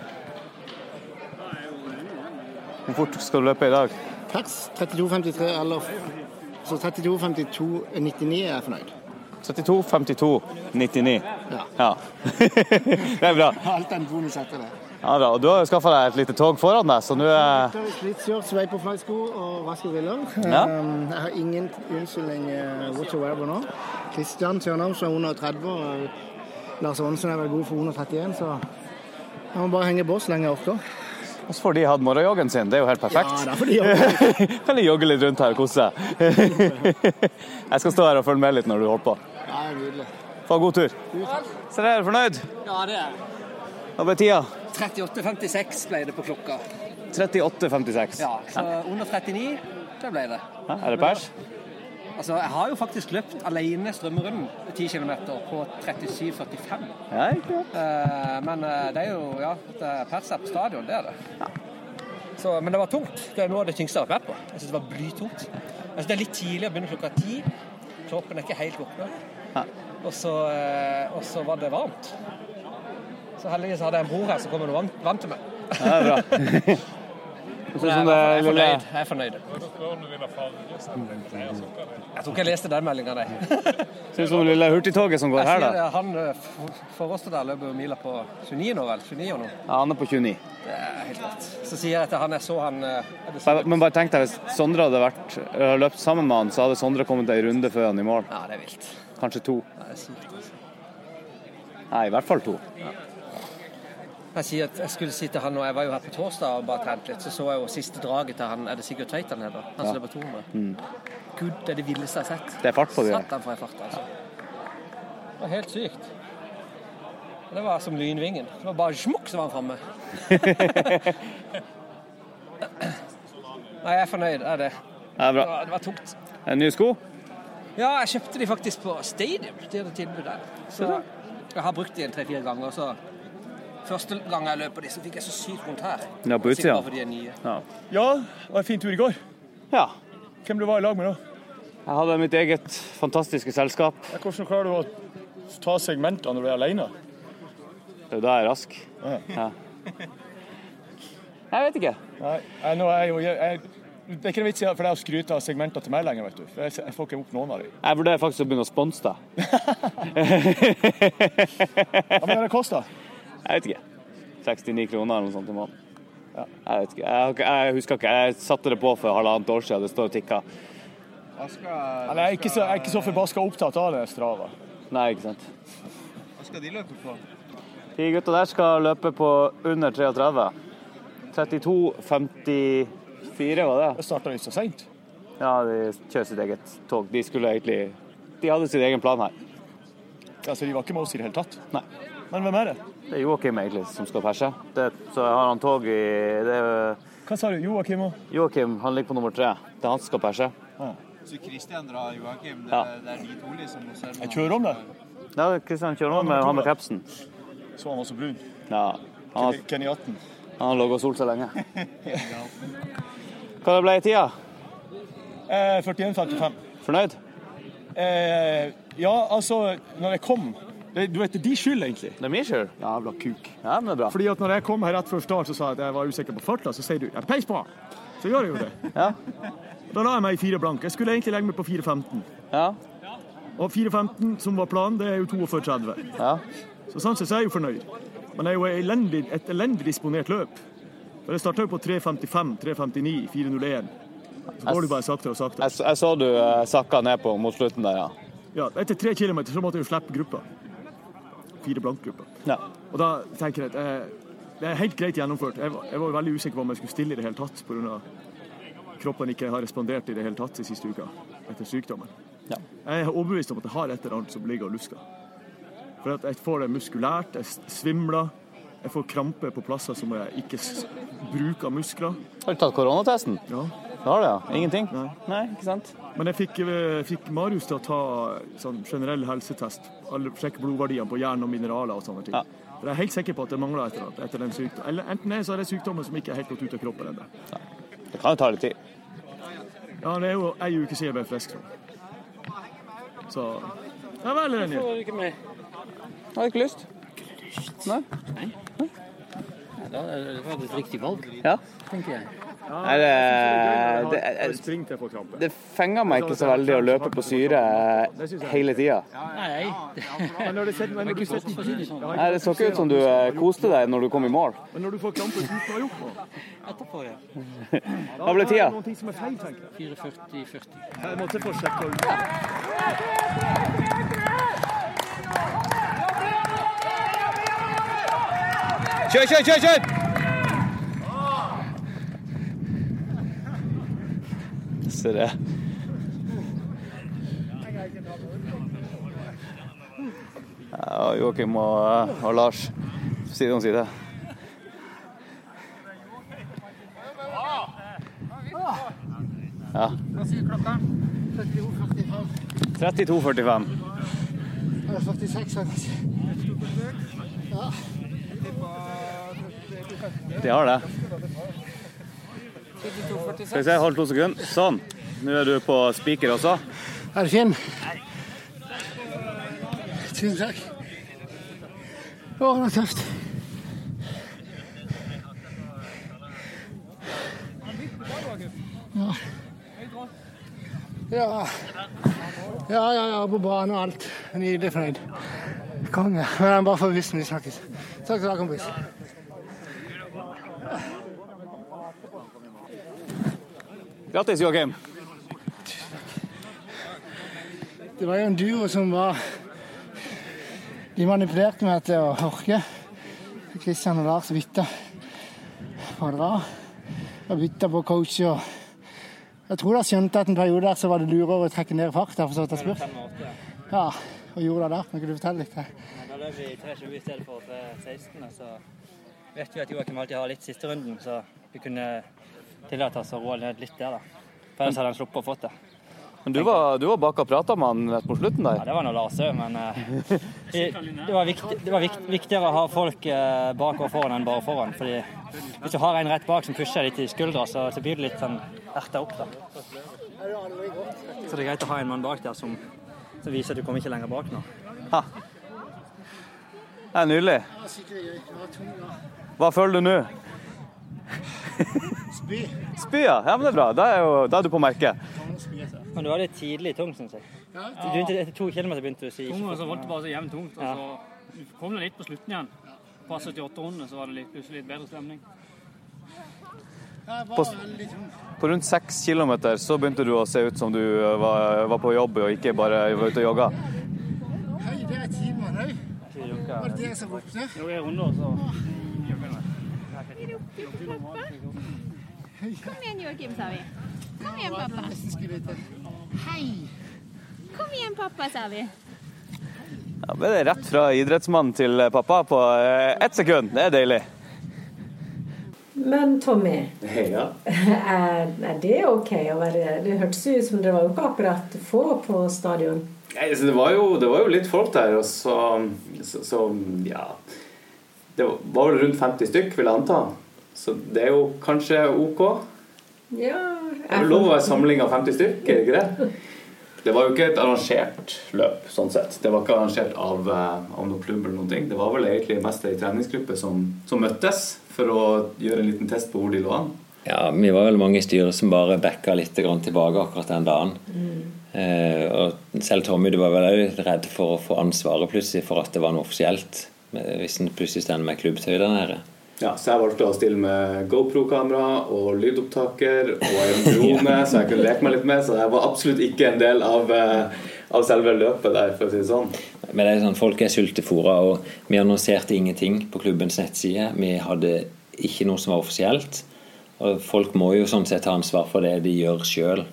[SPEAKER 3] Hvor fort skal du løpe i dag?
[SPEAKER 8] Pers 32,53 eller
[SPEAKER 6] Så 32, 52, 99 er jeg fornøyd.
[SPEAKER 3] 32, 52, 99.
[SPEAKER 6] Ja.
[SPEAKER 3] Ja. det er bra.
[SPEAKER 6] Alt den bonus etter det.
[SPEAKER 3] Ja, bra. Og du har jo skaffa deg et lite tog foran deg, så nå er
[SPEAKER 6] Slitskjørt, Vaporfly-sko og raske briller.
[SPEAKER 3] Ja.
[SPEAKER 6] Um, jeg har ingen unnskyldning uh, whatsoever nå. Kristian Tjørnholm er under 30, og Lars Aanesen er vel god for under 31, så jeg må bare henge på så lenge jeg orker.
[SPEAKER 3] Og så får de hatt morgenjoggen sin, det er jo helt perfekt.
[SPEAKER 6] Ja, da får de jogge.
[SPEAKER 3] kan de jogge litt rundt her og kose seg. jeg skal stå her og følge med litt når du holder på.
[SPEAKER 6] Ja, nydelig.
[SPEAKER 3] Få god tur. Så er fornøyd?
[SPEAKER 11] Ja, det er
[SPEAKER 3] Hva ble tida?
[SPEAKER 11] 38,56 ble det på klokka.
[SPEAKER 3] 38,56.
[SPEAKER 11] Ja, så under 39, det ble det.
[SPEAKER 3] Ja, er det pers?
[SPEAKER 11] Altså, jeg har jo faktisk løpt alene strømmerunden 10 km på 37,45.
[SPEAKER 3] Ja, ikke.
[SPEAKER 11] Eh, men eh, det er jo ja, det er pers her på stadion, det er det. Så, men det var tungt. Det er noe av det tyngste jeg har vært på. Jeg synes det var blytungt. Jeg synes det er litt tidlig å begynne klokka ti. Kroppen er ikke helt våkna. Eh, og så var det varmt. Så heldigvis hadde jeg en bror her som kom med noe vann, vann til meg.
[SPEAKER 3] Ja, det er bra.
[SPEAKER 11] Jeg, er- fornøyd. Jeg er fornøyd. Jeg tror ikke jeg leste den meldinga, nei.
[SPEAKER 3] Ser ut som det lille hurtigtoget som går her, da.
[SPEAKER 11] Han eh, for- oss der løper mila på 29 nå, vel? 29 og nå.
[SPEAKER 3] Ja, han er på 29.
[SPEAKER 11] Det er helt rett. Så sier jeg til han jeg så han eh,
[SPEAKER 3] Men bare tenk deg, hvis Sondre hadde vært, løpt sammen med han, så hadde Sondre kommet ei runde før han i mål.
[SPEAKER 11] Ja, det er vilt.
[SPEAKER 3] Kanskje to.
[SPEAKER 11] Ja, det er sykt.
[SPEAKER 3] Nei, i hvert fall to.
[SPEAKER 11] Jeg, sier at jeg skulle si til han, og jeg var jo her på torsdag og bare trent litt, så så jeg jo siste draget til han Er det Sigurd Tveit han heter? Han som løper 200.
[SPEAKER 3] Mm.
[SPEAKER 11] Gud, det er det villeste jeg har sett.
[SPEAKER 3] Det er fart på det. Satt
[SPEAKER 11] han for en fart, altså. Det var helt sykt. Det var som lynvingen. Det var bare smukk, så var han framme. Nei, jeg er fornøyd. Det er det.
[SPEAKER 3] Det er bra.
[SPEAKER 11] Det var, det var tungt.
[SPEAKER 3] En ny sko?
[SPEAKER 11] Ja, jeg kjøpte de faktisk på Stadium. De hadde tilbud der. Så jeg har brukt de en tre-fire ganger. Så første gang jeg løp på disse, fikk jeg så sykt vondt her.
[SPEAKER 3] Ja, på utsida. Ja.
[SPEAKER 12] Ja, det var en fin tur i går.
[SPEAKER 3] ja.
[SPEAKER 12] Hvem du var i lag med da?
[SPEAKER 3] Jeg hadde mitt eget fantastiske selskap.
[SPEAKER 12] Ja, Hvordan klarer du å ta segmenter når du er alene?
[SPEAKER 3] Det er jo da jeg er rask.
[SPEAKER 12] Ja.
[SPEAKER 3] Ja. Jeg vet ikke.
[SPEAKER 12] Nei, jeg, nå er jeg jo, jeg, jeg, det er ikke noe vits i for deg å skryte av segmenter til meg lenger, vet du. For jeg, jeg får ikke opp noen av dem.
[SPEAKER 3] Jeg vurderer faktisk å begynne å sponse deg.
[SPEAKER 12] Hva mener det koster?
[SPEAKER 3] Jeg vet ikke. 69 kroner eller noe sånt i måneden. Jeg vet ikke. Jeg, jeg husker ikke. Jeg satte det på for halvannet år siden. Det står og tikker.
[SPEAKER 12] Nei, jeg er ikke så, jeg er så forbaska opptatt av det Strava.
[SPEAKER 3] Nei, ikke sant.
[SPEAKER 9] Hva skal de løpe på?
[SPEAKER 3] De gutta der skal løpe på under 33. 32,54 var det.
[SPEAKER 12] Det starta litt så seint.
[SPEAKER 3] Ja, de kjører sitt eget tog. De skulle egentlig De hadde sin egen plan her.
[SPEAKER 12] Ja, så de var ikke med oss i det hele tatt?
[SPEAKER 3] Nei.
[SPEAKER 12] Men hvem er det?
[SPEAKER 3] Det er Joakim egentlig som skal perse. Det, så har han tog i det er,
[SPEAKER 12] Hva sa du? Joakim òg?
[SPEAKER 3] Joakim han ligger på nummer tre. Det er han som skal perse.
[SPEAKER 9] Så Kristian drar Joakim, det,
[SPEAKER 3] Ja.
[SPEAKER 9] det er de to liksom?
[SPEAKER 12] Jeg kjører om det.
[SPEAKER 3] Ja, Kristian kjører om med han med kapsen.
[SPEAKER 12] Så han var så brun.
[SPEAKER 3] Ja. Han
[SPEAKER 12] 18.
[SPEAKER 3] han har ligget og solt seg lenge. Hva det ble i tida?
[SPEAKER 12] Eh, 41,55.
[SPEAKER 3] Fornøyd?
[SPEAKER 12] Eh, ja, altså, når jeg kom det, Du vet, det er din skyld, egentlig.
[SPEAKER 3] Det er min skyld.
[SPEAKER 12] Jævla kuk.
[SPEAKER 3] Ja, men det er bra.
[SPEAKER 12] Fordi at når jeg kom her rett før start, så sa jeg at jeg var usikker på farta. Så sier du ja, peis på. Så gjør jeg jo det.
[SPEAKER 3] Ja.
[SPEAKER 12] Da la jeg meg i fire blank. Jeg skulle egentlig legge meg på 4,15.
[SPEAKER 3] Ja.
[SPEAKER 12] Og 4,15 som var planen, det er jo 42,30.
[SPEAKER 3] ja.
[SPEAKER 12] Så sånn sett så er jeg jo fornøyd. Men det er jo elendig, et elendig disponert løp. For jeg starta jo på 3,55, 3,59, 4,01. Så går du bare saktere og saktere.
[SPEAKER 3] Jeg, jeg så du eh, sakka ned på mot slutten der, ja.
[SPEAKER 12] Ja, etter tre kilometer så måtte jeg jo slippe gruppa. Fire blankgrupper.
[SPEAKER 3] ja.
[SPEAKER 12] Og da tenker jeg at eh, det er helt greit gjennomført. Jeg var, jeg var veldig usikker på om jeg skulle stille i det hele tatt pga. kroppen ikke har respondert i det hele tatt de siste uka etter sykdommen.
[SPEAKER 3] Ja.
[SPEAKER 12] Jeg er overbevist om at jeg har et eller annet som ligger og lusker. For at jeg får det muskulært, jeg svimler, jeg får krampe på plasser som jeg ikke bruker muskler.
[SPEAKER 3] Har du tatt koronatesten?
[SPEAKER 12] Ja.
[SPEAKER 3] Da har du, ja. Ingenting?
[SPEAKER 12] Nei.
[SPEAKER 3] Nei, ikke sant?
[SPEAKER 12] Men jeg fikk, jeg fikk Marius til å ta sånn generell helsetest. Alle, sjekke blodverdiene på jern og mineraler og sånne ting.
[SPEAKER 3] Ja.
[SPEAKER 12] For jeg er helt sikker på at det mangler et eller annet etter den sykdommen. Eller enten er så er det sykdommen som ikke er helt gått ut av kroppen ennå.
[SPEAKER 3] Det kan jo ta litt tid.
[SPEAKER 12] Ja, det er jo ei uke siden jeg ble frisk. Så Ja vel, Renje.
[SPEAKER 3] Har du ikke lyst? Nei?
[SPEAKER 11] Det var et riktig valg,
[SPEAKER 3] Ja.
[SPEAKER 11] tenker jeg.
[SPEAKER 3] Nei, det, det,
[SPEAKER 5] tramper.
[SPEAKER 3] det fenger meg ikke så veldig å løpe på syre hele tida.
[SPEAKER 11] Nei, det sånn.
[SPEAKER 3] Nei, Det så ikke ut som du eh, koste deg når du kom i mål.
[SPEAKER 5] Men når du får krampe uten å ha gjort noe,
[SPEAKER 11] Etterpå, ja.
[SPEAKER 3] Hva ble tida?
[SPEAKER 5] da er det noen ting som er feil, tenker jeg.
[SPEAKER 11] 4.40-40.
[SPEAKER 5] Måtte få.
[SPEAKER 3] Kjør, kjør, kjør! kjør! Se det. Ja, Joakim og, og Lars side om side. Ja.
[SPEAKER 6] Hva sier klokka? 32.45.
[SPEAKER 3] 32,45.
[SPEAKER 6] Eller 46. Ja.
[SPEAKER 3] De har det. Skal vi se, hold to sekunder. Sånn. Nå er du på spiker også.
[SPEAKER 6] Er du fin? Tusen takk. Å, det var tøft. Ja. Ja. Ja, ja, ja, på banen og alt. Nydelig fornøyd. Konge. Men jeg må bare få hvis vi snakkes. Takk skal du ha, kompis.
[SPEAKER 3] Grattis, Joakim.
[SPEAKER 6] Det var jo en duo som var De manipulerte meg til å orke. Kristian og Lars bytta på å dra. Og bytta på coach og Jeg tror de skjønte at en periode der så var det lurere å trekke ned fart. Derfor så jeg spurt. Ja, og gjorde det der. Men kan du fortelle litt?
[SPEAKER 11] Da løp vi 3.20 i stedet for 3.16. Så vet vi at Joakim alltid har litt siste runden, så vi kunne tillate oss å roe ned litt der. da. For ellers hadde han sluppet å fått det.
[SPEAKER 3] Men du var, du var bak og prata med han rett på slutten
[SPEAKER 11] Ja, det var nå Lars òg, men uh, det, det var, viktig, det var vikt, viktigere å ha folk uh, bak og foran enn bare foran. fordi hvis du har en rett bak som pusher litt i skuldra, så, så blir det litt sånn erta opp. da. Så det er greit å ha en mann bak der som, som viser at du kommer ikke lenger bak nå. Ha.
[SPEAKER 3] Det er nydelig. Hva føler du nå?
[SPEAKER 6] Spy.
[SPEAKER 3] Spy, ja. ja men det er bra. Da er, jo, da er du på merket.
[SPEAKER 11] Men du var litt tidlig tung, syns jeg. Du etter to kilometer begynte du å si
[SPEAKER 13] Tung, og så holdt det bare så jevnt tungt. Og
[SPEAKER 11] Ja.
[SPEAKER 13] så kom det litt på slutten igjen. På 78 runder så var det litt, plutselig litt bedre stemning.
[SPEAKER 3] På-. På rundt seks kilometer så begynte du å se ut som du uh, var, var på jobb og ikke bare var ute og jogga.
[SPEAKER 6] Hei, det er timen òg. Var det det som ropte?
[SPEAKER 13] Jo, i runder så
[SPEAKER 14] Kom igjen, Joakim, sa vi. Kom igjen, pappa. Hei. Kom igjen, pappa, sa vi.
[SPEAKER 3] Da ble det rett fra idrettsmann til pappa på uh, ett sekund. Det er deilig.
[SPEAKER 1] Men Tommy,
[SPEAKER 3] Ja.
[SPEAKER 1] er, er det ok å være Det hørtes ut som det var jo ikke akkurat få på stadion.
[SPEAKER 3] Nei, det, var jo, det var jo litt folk der, og så, så, så ja Det var vel rundt 50 stykk, vil jeg anta. Så det er jo kanskje OK.
[SPEAKER 1] Ja,
[SPEAKER 3] Det er lov å være samling av 50 stykk, er det ikke det? Det var jo ikke et arrangert løp, sånn sett. Det var ikke arrangert av, eh, av noen klubb eller noen ting. Det var vel egentlig mest ei treningsgruppe som, som møttes for å gjøre en liten test på hvor de lå an.
[SPEAKER 2] Ja, vi var vel mange i styret som bare backa litt tilbake akkurat den dagen. Eh, og selv Tommy du var vel òg redd for å få ansvaret plutselig for at det var noe offisielt. Hvis en plutselig står med klubbtøy der nede.
[SPEAKER 3] Ja, så jeg valgte å stille med GoPro-kamera og lydopptaker og en drone, så jeg kunne leke meg litt med. Så jeg var absolutt ikke en del av, eh, av selve løpet der, for å si det sånn.
[SPEAKER 2] Men det er sånn, folk er sultefòra, og vi annonserte ingenting på klubbens nettside. Vi hadde ikke noe som var offisielt. Og folk må jo sånn sett ta ansvar for det de gjør sjøl.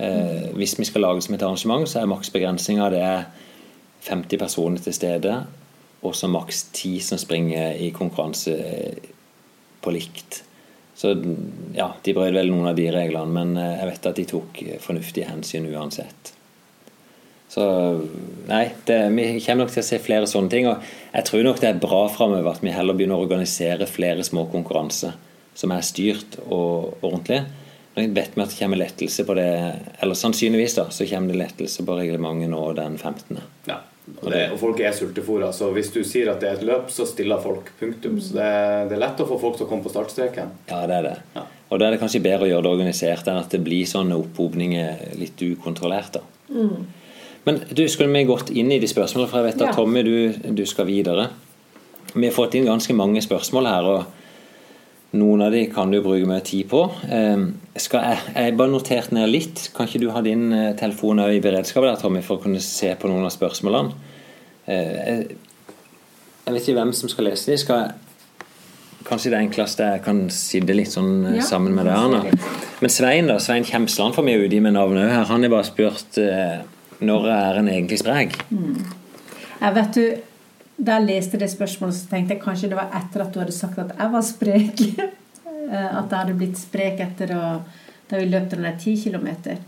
[SPEAKER 2] Eh, hvis vi skal lage som et arrangement, så er maksbegrensninga det er 50 personer til stede, og så maks 10 som springer i konkurranse eh, på likt. Så ja, de brøt vel noen av de reglene, men eh, jeg vet at de tok fornuftige hensyn uansett. Så nei, det, vi kommer nok til å se flere sånne ting. Og jeg tror nok det er bra framover at vi heller begynner å organisere flere små konkurranser som er styrt og ordentlig. Nå vet vi at det kommer lettelse på det, eller sannsynligvis da, så kommer det lettelse på reglementet nå den 15.
[SPEAKER 3] Ja, Og, det, og folk er sultefòra, så hvis du sier at det er et løp, så stiller folk. Punktum. Så det, det er lett å få folk til å komme på startstreken.
[SPEAKER 2] Ja, det er det. Og da er det kanskje bedre å gjøre det organisert enn at det blir sånne opphopninger litt ukontrollert. da.
[SPEAKER 1] Mm.
[SPEAKER 2] Men du, skulle vi gått inn i de spørsmålene, for jeg vet at
[SPEAKER 1] Ja.
[SPEAKER 2] Tommy, du, du skal videre. Vi har fått inn ganske mange spørsmål her, og noen av de kan du bruke mye tid på. Eh, skal jeg, jeg bare notert ned litt. Kan ikke du ha din eh, telefon i beredskap der, Tommy, for å kunne se på noen av spørsmålene? Eh, jeg, jeg vet ikke hvem som skal lese de. Skal jeg Kanskje det enkleste jeg kan sitte litt sånn eh,
[SPEAKER 1] Ja,
[SPEAKER 2] sammen med deg, Anna. Men Svein da, Svein Kjemsland får vi uti med navnet òg her. Han har bare spurt eh, når er en egentlig sprek?
[SPEAKER 1] Mm. Jeg vet du, Da jeg leste det spørsmålet, så tenkte jeg kanskje det var etter at du hadde sagt at jeg var sprek. Eh, At jeg hadde blitt sprek etter å, da vi løp den der ti kilometer.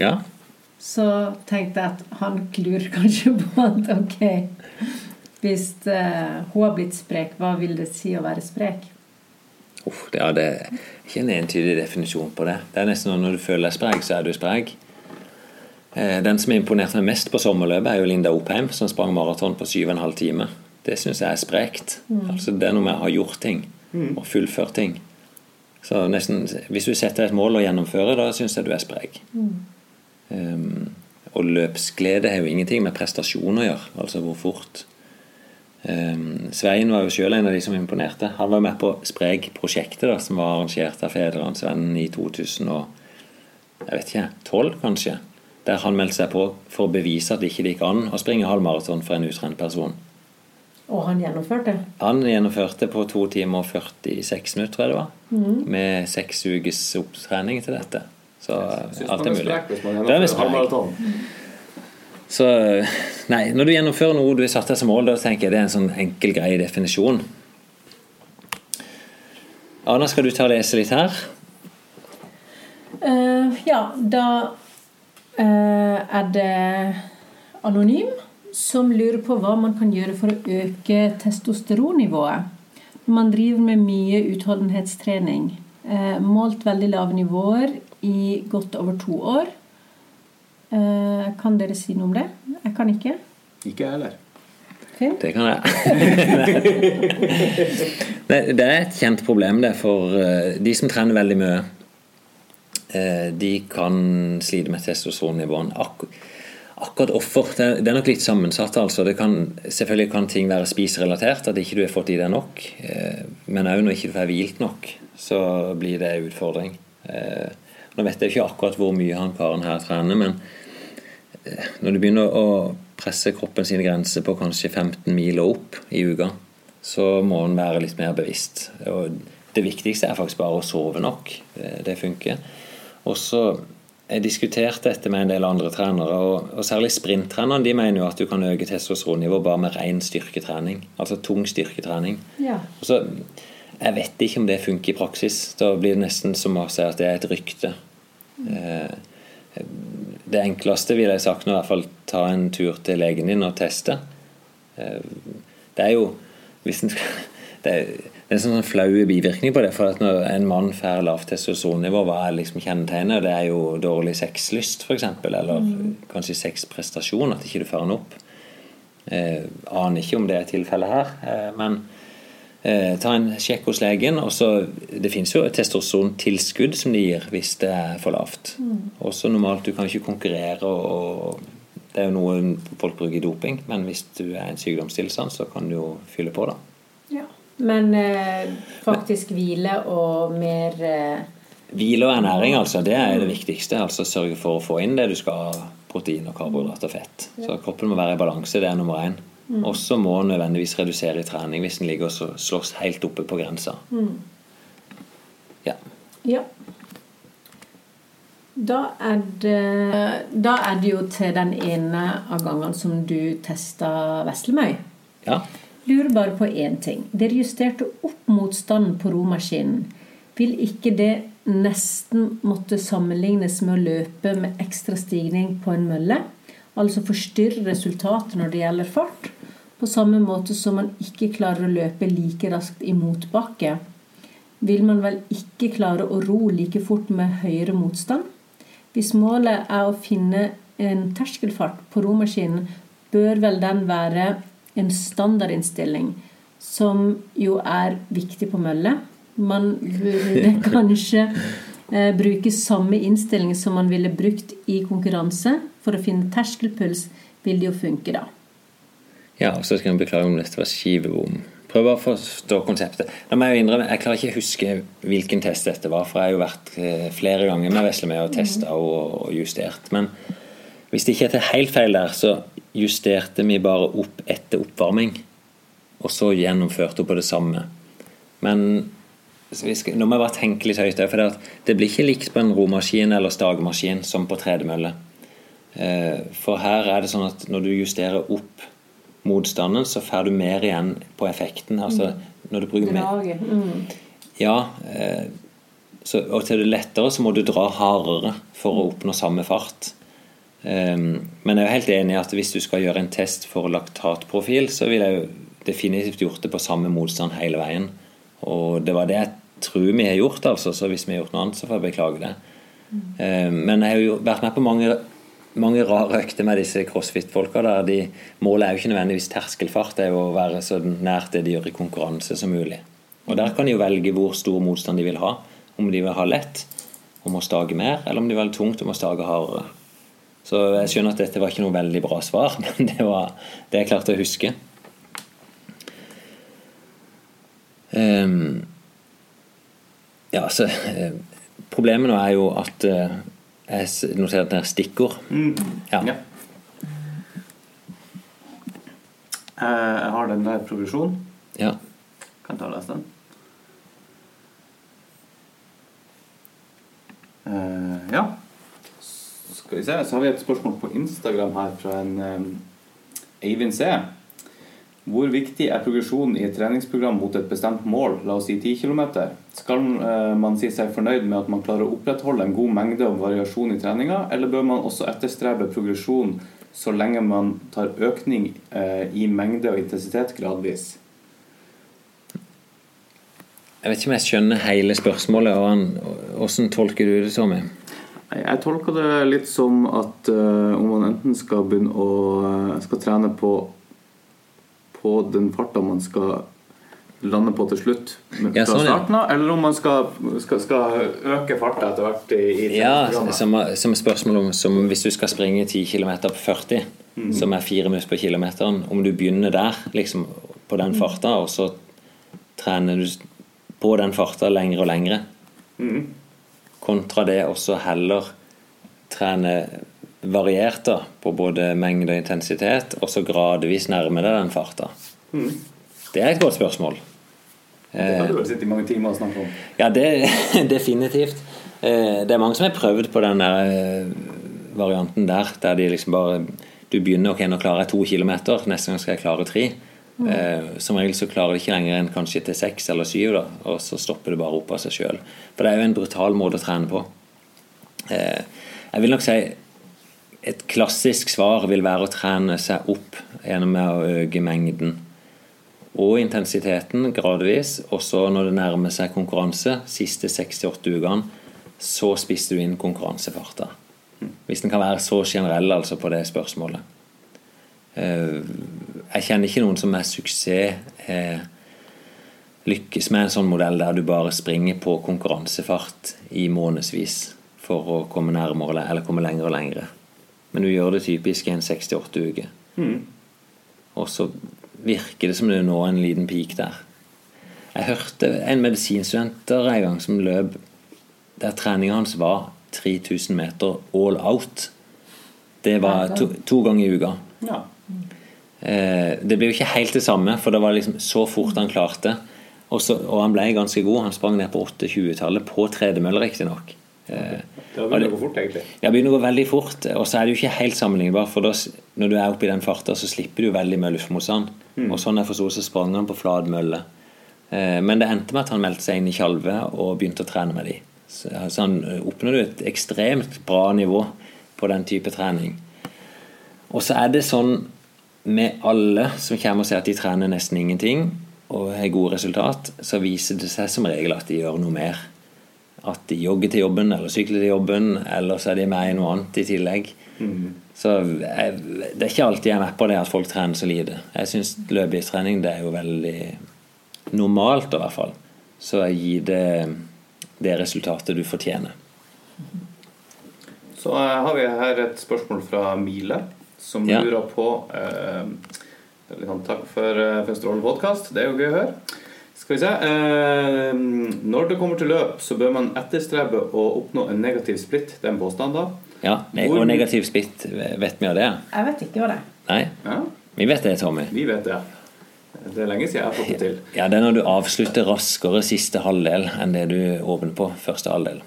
[SPEAKER 2] Ja.
[SPEAKER 1] Så tenkte jeg at han klur kanskje på at ok Hvis eh, hun har blitt sprek, hva vil det si å være sprek?
[SPEAKER 2] Uff, det, ja, det er ikke en entydig definisjon på det. Det er nesten sånn Når du føler deg sprek, så er du sprek. Eh, Den som imponerte meg mest på sommerløpet, er jo Linda Oppheim, som sprang maraton på 7,5 timer. Det syns jeg er sprekt.
[SPEAKER 1] Mm.
[SPEAKER 2] Altså, det er noe med å ha gjort ting
[SPEAKER 1] Mm.
[SPEAKER 2] og fullført ting. Så nesten, Hvis du setter et mål og gjennomfører, da syns jeg du er sprek. Um, og løpsglede har jo ingenting med prestasjon å gjøre, altså hvor fort. Um, Svein var jo selv en av de som imponerte. Han var med på Spreg-prosjektet, da, som var arrangert av Fedrelandsvennen i 2012, kanskje. Der han meldte seg på for å bevise at det ikke gikk an å springe halvmaraton for en utrent person.
[SPEAKER 1] Og han gjennomførte.
[SPEAKER 2] Han gjennomførte på to timer og 46 minutter, tror jeg det var.
[SPEAKER 1] Mm.
[SPEAKER 2] Med seks ukes opptrening til dette. Så
[SPEAKER 3] synes
[SPEAKER 2] alt er
[SPEAKER 3] er
[SPEAKER 2] mulig. Det er sprek.
[SPEAKER 3] halvmaraton.
[SPEAKER 2] Så nei, når du gjennomfører noe du har satt deg som mål, da tenker jeg det er en sånn enkel, grei definisjon. Anna, skal du ta og lese litt her?
[SPEAKER 1] Uh, ja, da eh, er det Anonym som lurer på hva man kan gjøre for å øke testosteronnivået. Når man driver med mye utholdenhetstrening. Eh, målt veldig lave nivåer i godt over to år. Eh, kan dere si noe om det? Jeg kan ikke.
[SPEAKER 3] Ikke jeg heller.
[SPEAKER 1] Fint.
[SPEAKER 2] Det kan jeg. det, det er et kjent problem det for eh, de som trener veldig mye. Eh, De kan slite med testosteronnivåene. Ak akkurat offer det, er nok litt sammensatt. altså. Kan, selvfølgelig kan ting være spiserelatert, at ikke du har fått i deg nok. eh, Men òg når ikke du får hvilt nok, så blir det en utfordring. Eh, Nå vet jeg ikke akkurat hvor mye han karen her trener, men når du begynner å presse kroppen sine grenser på kanskje 15 mil og opp i uka, så må en være litt mer bevisst. Og det viktigste er faktisk bare å sove nok. Det funker. Og så jeg diskuterte dette med en del andre trenere, og, og særlig sprinttrenerne de mener jo at du kan øke testosteronnivået bare med ren styrketrening. Altså tung styrketrening.
[SPEAKER 1] Ja.
[SPEAKER 2] Og så, Jeg vet ikke om det funker i praksis. Da blir det nesten som å si at det er et rykte. Eh, Det enkleste ville jeg sagt nå i hvert fall ta en tur til legen din og teste. Eh, Det er jo hvis en, det, er, det er en sånn flau bivirkning på det. For at når en mann får lavt testosteronnivå, hva er liksom kjennetegnet? Det er jo dårlig sexlyst, f.eks. Eller
[SPEAKER 1] Mm.
[SPEAKER 2] kanskje sexprestasjon, at ikke du får den opp. Eh, aner ikke om det er tilfellet her, eh, men eh, ta en sjekk hos legen. og så Det finnes jo et testosterontilskudd som de gir hvis det er for lavt.
[SPEAKER 1] Mm.
[SPEAKER 2] Også normalt, Du kan ikke konkurrere, og, og det er jo noe folk bruker i doping, men hvis du er en sykdomstilstand, så kan du jo fylle på, da.
[SPEAKER 1] Men eh, faktisk hvile og mer eh,
[SPEAKER 2] Hvile og ernæring, altså, det er det viktigste. altså Sørge for å få inn det du skal ha. Protein, og karbohydrater og fett. Så kroppen må være i balanse. Det er nummer én.
[SPEAKER 1] Mm.
[SPEAKER 2] Og så må en nødvendigvis redusere i trening hvis en ligger og slåss helt oppe på grensa.
[SPEAKER 1] mm.
[SPEAKER 2] Ja.
[SPEAKER 1] Ja. Da er, det, da er det jo til den ene av gangene som du testa Veslemøy.
[SPEAKER 2] Ja.
[SPEAKER 1] Lurer bare på én ting. Dere justerte opp motstanden på romaskinen. Vil ikke det nesten måtte sammenlignes med å løpe med ekstra stigning på en mølle? Altså forstyrre resultatet når det gjelder fart? På samme måte som man ikke klarer å løpe like raskt i motbakke, vil man vel ikke klare å ro like fort med høyere motstand? Hvis målet er å finne en terskelfart på romaskinen, bør vel den være en standardinnstilling, som jo er viktig på mølle. Man burde kanskje eh, bruke samme innstilling som man ville brukt i konkurranse. For å finne terskelpuls vil det jo funke, da.
[SPEAKER 2] Ja, og så skal jeg beklage om dette var skivebom. Prøv å forstå konseptet. Må Jeg jo innrømme, jeg klarer ikke å huske hvilken test dette var, for jeg har jo vært eh, flere ganger med Vesle med og testa og, og justert. Men hvis det ikke er helt feil der, så justerte vi bare opp etter oppvarming. Og så gjennomførte hun på det samme. Men vi skal, nå må jeg bare tenke litt høyt. For det, det blir ikke likt på en romaskin eller stagemaskin som på tredemølle. Eh, For her er det sånn at når du justerer opp motstanden, så får du mer igjen på effekten. Altså når du bruker mer
[SPEAKER 1] Mm.
[SPEAKER 2] Ja. eh, Så, og til det lettere så må du dra hardere for å oppnå samme fart. Um, men jeg er jo helt enig i at hvis du skal gjøre en test for laktatprofil, så ville jeg jo definitivt gjort det på samme motstand hele veien. Og det var det jeg tror vi har gjort, altså. Så hvis vi har gjort noe annet, så får jeg beklage det. Um, men jeg har jo vært med på mange, mange rare økter med disse crossfit-folka. der de, Målet er jo ikke nødvendigvis terskelfart, det er jo å være så nært det de gjør i konkurranse som mulig. Og der kan de jo velge hvor stor motstand de vil ha. Om de vil ha lett og må stage mer, eller om de vil ha tungt og må stage hardere. Så jeg skjønner at dette var ikke noe veldig bra svar, men det var det jeg klarte å huske. Um, ja, så uh, Problemet nå er jo at uh, jeg det er stikkord. Ja.
[SPEAKER 3] Ja. Eh, Jeg har den der progresjonen.
[SPEAKER 2] Ja.
[SPEAKER 3] Kan ta og lese den. Uh, ja. Skal vi se, så har vi et spørsmål på Instagram her fra en um, Eivind C. Hvor viktig er progresjon i et treningsprogram mot et bestemt mål, la oss si 10 km? Skal eh, man si seg fornøyd med at man klarer å opprettholde en god mengde og variasjon i treninga, eller bør man også etterstrebe progresjon så lenge man tar økning eh, i mengde og intensitet gradvis?
[SPEAKER 2] Jeg vet ikke om jeg skjønner hele spørsmålet. og Hvordan tolker du det, Tommy?
[SPEAKER 3] Jeg tolker det litt som at uh, om man enten skal begynne å eh, skal trene på, på den farta man skal lande på til slutt
[SPEAKER 2] Ja, sånn, ja.
[SPEAKER 3] starten eller om man skal, skal, skal øke farta etter hvert i, i
[SPEAKER 2] Ja, som, som spørsmål om som hvis du skal springe 10 km på 40,
[SPEAKER 3] mm.
[SPEAKER 2] som er 4 minutter på kilometeren, om du begynner der, liksom på den farta, og så trener du på den farta lengre og lengre,
[SPEAKER 3] Mhm.
[SPEAKER 2] Kontra det også heller trene variert da, på både mengde og intensitet, og så gradvis nærme deg den farta.
[SPEAKER 3] Mm.
[SPEAKER 2] Det er et godt spørsmål.
[SPEAKER 3] Det har du vel sittet i mange timer og snakket om.
[SPEAKER 2] Ja, det definitivt. Eh, Det er mange som har prøvd på den der eh, varianten der, der de liksom bare Du begynner ok, nå klarer jeg to kilometer, neste gang skal jeg klare tre. Eh, Som regel så klarer det ikke lenger enn kanskje til seks eller syv, da, og så stopper det bare opp av seg sjøl. For det er jo en brutal måte å trene på. Eh, Jeg vil nok si et klassisk svar vil være å trene seg opp gjennom å øke mengden og intensiteten gradvis. Og så når det nærmer seg konkurranse, siste 6-8 ukene, så spisser du inn konkurransefarta. Hvis den kan være så generell altså på det spørsmålet. Eh, Jeg kjenner ikke noen som med suksess eh, lykkes med en sånn modell der du bare springer på konkurransefart i månedsvis for å komme nærmere eller komme lenger og lengre. Men du gjør det typisk i en 6-8 uker.
[SPEAKER 3] Mhm.
[SPEAKER 2] Og så virker det som det nå er en liten peak der. Jeg hørte en medisinstudenter en gang som løp der treninga hans var 3000 meter all out. Det var to, to ganger i uka.
[SPEAKER 3] Ja.
[SPEAKER 2] Eh, det ble jo ikke helt det samme, for det var liksom så fort han klarte. Og, så, og han ble ganske god. Han sprang ned på 8-20-tallet på tredemølle, riktignok. Okay.
[SPEAKER 3] Det begynner å gå fort, egentlig.
[SPEAKER 2] ja, begynner å gå veldig fort. Og så er det jo ikke helt sammenlignbar, For da, når du er oppe i den farta, så slipper du veldig mye luftmotstand.
[SPEAKER 3] Mm.
[SPEAKER 2] Og sånn jeg forsto, så sprang han på flat mølle. Eh, men det endte med at han meldte seg inn i Tjalve og begynte å trene med de. Så, han eh, oppnådde et ekstremt bra nivå på den type trening. Og så er det sånn med alle som kommer og sier at de trener nesten ingenting og har gode resultat, så viser det seg som regel at de gjør noe mer. at de jogger til jobben eller sykler til jobben, eller så er de med i noe annet i tillegg. Så jeg, det er ikke alltid jeg er med på det at folk trener så lite. Jeg syns løpetrening det er jo veldig normalt, i hvert fall. Så gi det det resultatet du fortjener.
[SPEAKER 3] Så eh, har vi her et spørsmål fra Mile, som
[SPEAKER 2] Ja.
[SPEAKER 3] lurer på eh, sånn, Takk for, eh, for en strålende podkast. Det er jo gøy å høre. Skal vi se eh, Når det kommer til løp, så bør man etterstrebe å oppnå en negativ splitt. Det er en påstand, da.
[SPEAKER 2] Ja,
[SPEAKER 3] Hvor-
[SPEAKER 2] Og negativ splitt, vet vi hva det?
[SPEAKER 1] Jeg vet ikke hva det er.
[SPEAKER 2] Nei?
[SPEAKER 3] Ja,
[SPEAKER 2] Vi vet det, Tommy.
[SPEAKER 3] vi vet det. Det er lenge siden jeg har fått det til.
[SPEAKER 2] Ja, Det er når du avslutter raskere siste halvdel enn det du åpner på første halvdel.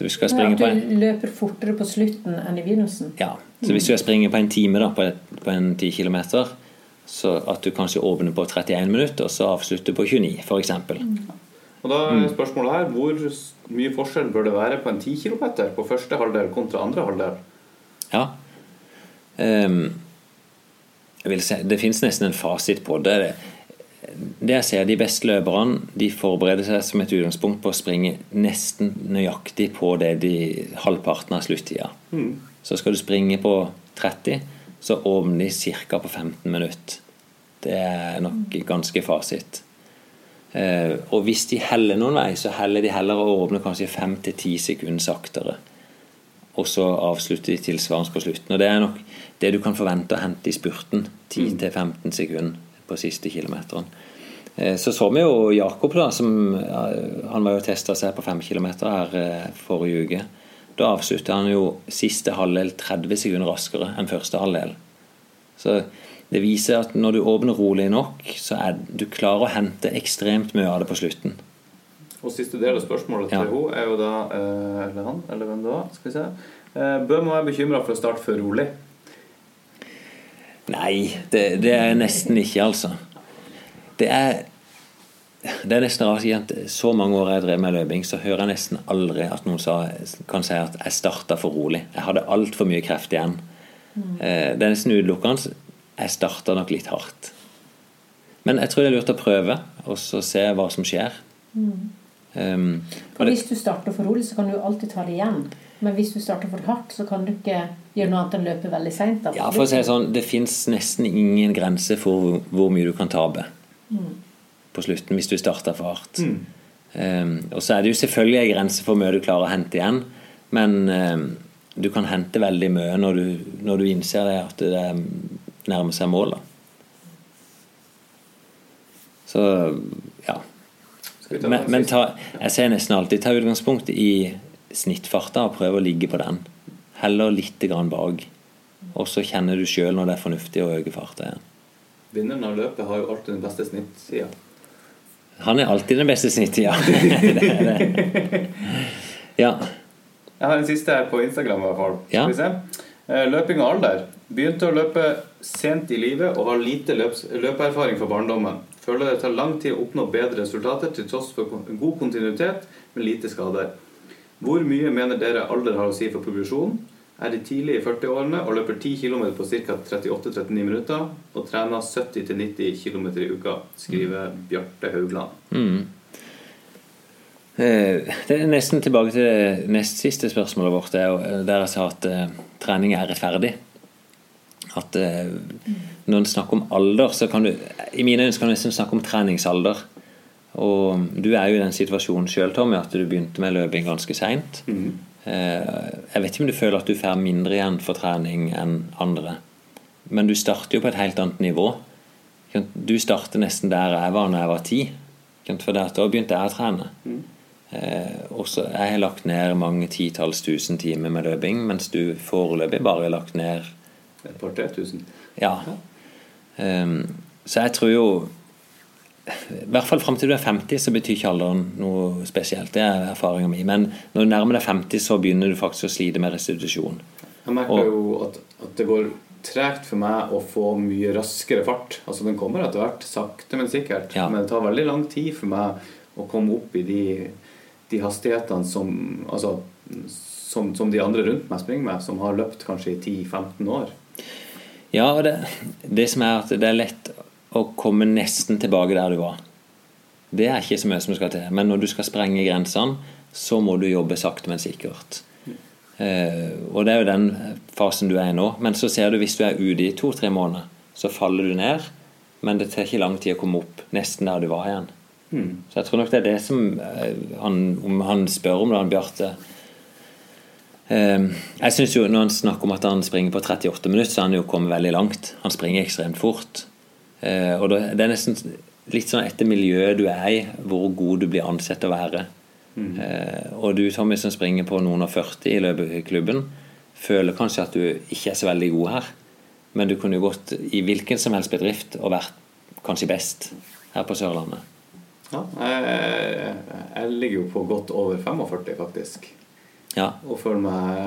[SPEAKER 2] Så hvis du skal springe
[SPEAKER 1] At
[SPEAKER 2] på en,
[SPEAKER 1] du løper fortere på slutten enn i begynnelsen.
[SPEAKER 2] ja, så hvis du skal springe på en time da, på, et, på en 10 km, så at du kanskje åpner på 31 minutter, og så avslutter på 29, f.eks.
[SPEAKER 3] Og da er spørsmålet her hvor mye forskjell bør det være på en 10 km på første halvdel kontra andre halvdel?
[SPEAKER 2] Ja. Um, jeg vil si, det fins nesten en fasit på det. Det. Jeg ser, De beste løperne de forbereder seg som et utgangspunkt på å springe nesten nøyaktig på det de halvparten av sluttida.
[SPEAKER 3] Mm.
[SPEAKER 2] Så skal du springe på 30, så åpner de ca. på 15 minutter. Det er nok ganske fasit. Eh, og hvis de heller noen vei, så heller de heller å åpne kanskje 5-10 sekunder saktere. Og så avslutter de tilsvarende på slutten. Og det er nok det du kan forvente å hente i spurten. 10-15 sekunder på siste kilometeren. Eh, Så så vi jo Jakob, da, som Han var jo testa seg på 5 km her eh, forrige uke. Da avslutta han jo siste halvdel 30 sekunder raskere enn første halvdel. Så det viser at når du åpner rolig nok, så er du klarer å hente ekstremt mye av det på slutten.
[SPEAKER 3] Og siste del av spørsmålet
[SPEAKER 2] Ja.
[SPEAKER 3] til henne er jo da eh, Eller han, eller hvem det var. Skal vi se. Bør man være bekymra for å starte for rolig?
[SPEAKER 2] Nei, det, det er nesten ikke, altså. Det er det er nesten rart at så mange år jeg drev med løping, så hører jeg nesten aldri at noen sa, kan si at jeg starta for rolig. Jeg hadde altfor mye kreft igjen. Mm. Det er nesten utelukkende. Jeg starta nok litt hardt. Men jeg tror det er lurt å prøve, og så se hva som skjer. Um,
[SPEAKER 1] og hvis du starter for rolig, så kan du alltid ta det igjen. Men hvis du starter for hardt, så kan du ikke gjøre noe annet enn løpe veldig seint.
[SPEAKER 2] ja, for å si det sånn, det fins nesten ingen grense for hvor, mye du kan tape
[SPEAKER 1] Mm.
[SPEAKER 2] på slutten hvis du starter for hardt. Um, og så er det jo selvfølgelig en grense for hvor mye du klarer å hente igjen, men um, du kan hente veldig mye når du, når du innser det at det nærmer seg målet. Så ja. Men, men ta, jeg ser nesten alltid ta utgangspunkt i snittfarta og prøve å ligge på den. Heller litt grann bak. Og så kjenner du sjøl når det er fornuftig å øke farta igjen.
[SPEAKER 3] Vinneren av løpet har jo alltid den beste snittsida.
[SPEAKER 2] Han er alltid den beste snittida. det er det. Ja.
[SPEAKER 3] Jeg har en siste her på Instagram. i hvert fall.
[SPEAKER 2] Ja.
[SPEAKER 3] Skal vi se. Eh, Løping og alder. Begynte å løpe sent i livet og har lite løps løpeerfaring fra barndommen. Føler det tar lang tid å oppnå bedre resultater til tross for god kontinuitet med lite skader. Hvor mye mener dere alder har å si for progresjon? Er de tidlig i 40-årene og løper 10 km på ca. 38-39 minutter og trener 70-90 km i uka, skriver Bjarte Haugland.
[SPEAKER 2] Mm. Eh, Det er nesten tilbake til det nest siste spørsmålet vårt, det er jo der jeg sa at eh, trening er rettferdig. At eh, når en snakker om alder, så kan du I mine øyne kan du nesten snakke om treningsalder. Og du er jo i den situasjonen sjøl, Tommy, at du begynte med løping ganske seint. Jeg vet ikke om du føler at du får mindre igjen for trening enn andre. Men du starter jo på et helt annet nivå. Du starter nesten der jeg var da jeg var ti. For da begynte jeg å trene. Eh, og så Jeg har lagt ned mange titalls tusen timer med løping, mens du foreløpig bare har lagt ned
[SPEAKER 3] Et par-tre tusen.
[SPEAKER 2] Ja. Um, så jeg tror jo I hvert fall fram til du er 50, så betyr ikke alderen noe spesielt. Det er erfaringa mi. Men når du nærmer deg 50, så begynner du faktisk å slite med restitusjon.
[SPEAKER 3] Jeg merker jo at, at det går tregt for meg å få mye raskere fart. Altså Den kommer etter hvert, sakte, men sikkert. Men det tar veldig lang tid for meg å komme opp i de, de hastighetene som, altså, som, som de andre rundt meg springer med, som har løpt kanskje i 10-15 år.
[SPEAKER 2] Ja, og det, det som er at det er lett å komme nesten tilbake der du var. Det er ikke så mye som skal til. Men når du skal sprenge grensene, så må du jobbe sakte, men sikkert. Eh, og det er jo den fasen du er i nå. Men så ser du hvis du er ute i to-tre måneder, så faller du ned. Men det tar ikke lang tid å komme opp nesten der du var igjen.
[SPEAKER 3] Mm.
[SPEAKER 2] Så jeg tror nok det er det som eh, han, om han spør om det, han Bjarte. Eh, jeg synes jo Når han snakker om at han springer på 38 minutter, så har han jo kommet veldig langt. Han springer ekstremt fort. Eh, og det er nesten litt sånn etter miljøet du er i, hvor god du blir ansett å være.
[SPEAKER 3] Mm.
[SPEAKER 2] Eh, og du Tommy som springer på noen og 40 i løpeklubben, føler kanskje at du ikke er så veldig god her. Men du kunne jo gått i hvilken som helst bedrift og vært kanskje best her på Sørlandet.
[SPEAKER 3] Ja, jeg, jeg ligger jo på godt over 45, faktisk.
[SPEAKER 2] Ja.
[SPEAKER 3] Og føler meg,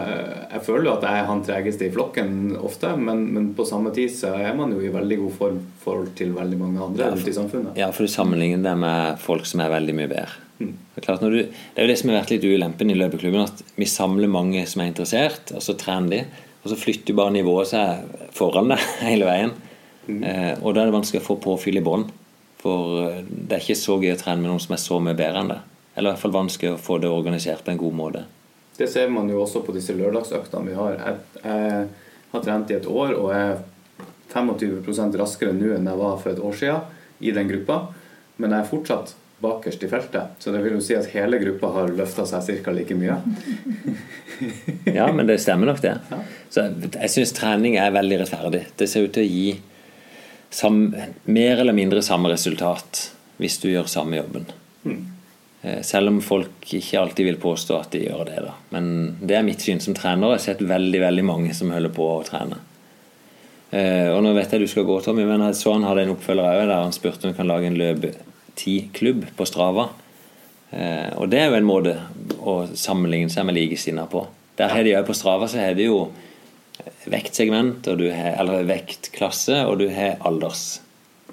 [SPEAKER 3] jeg føler jo at jeg er han tregeste i flokken ofte, men, men på samme tid så er man jo i veldig god form forhold til veldig mange andre ute i samfunnet.
[SPEAKER 2] Ja, for du sammenligner det med folk som er veldig mye bedre.
[SPEAKER 3] Mm.
[SPEAKER 2] Det, er du, det er jo det som har vært litt ulempen i løpeklubben, at vi samler mange som er interessert, og så trener de, og så flytter bare nivået seg foran deg hele veien. Eh, og da er det vanskelig å få påfyll i bånn. For eh, det er ikke så gøy å trene med noen som er så mye bedre enn det. Eller i hvert fall vanskelig å få det organisert på en god måte.
[SPEAKER 3] Det ser man jo også på disse lørdagsøktene vi har. Jeg, jeg har trent i et år og er 25% raskere nå enn jeg var for et år siden i den gruppa. Men jeg er fortsatt bakerst i feltet. Så det vil jo si at hele gruppa har løfta seg ca. like mye.
[SPEAKER 2] Ja, men det stemmer nok, det. Så jeg, jeg syns trening er veldig rettferdig. Det ser ut til å gi sam, mer eller mindre samme resultat hvis du gjør samme jobben.
[SPEAKER 3] Mm.
[SPEAKER 2] Eh, Selv om folk ikke alltid vil påstå at de gjør det. da. Men det er mitt syn som trener. Jeg har sett veldig veldig mange som holder på å trene. Eh, Og nå vet jeg du skal gå, Tommy, men han hadde en oppfølger òg der han spurte om vi kan lage en løp 10-klubb på Strava. Eh, Og det er jo en måte å sammenligne seg med likesinnede på. Der har de òg på Strava så har de jo vektsegment, har, eller vektklasse, og du har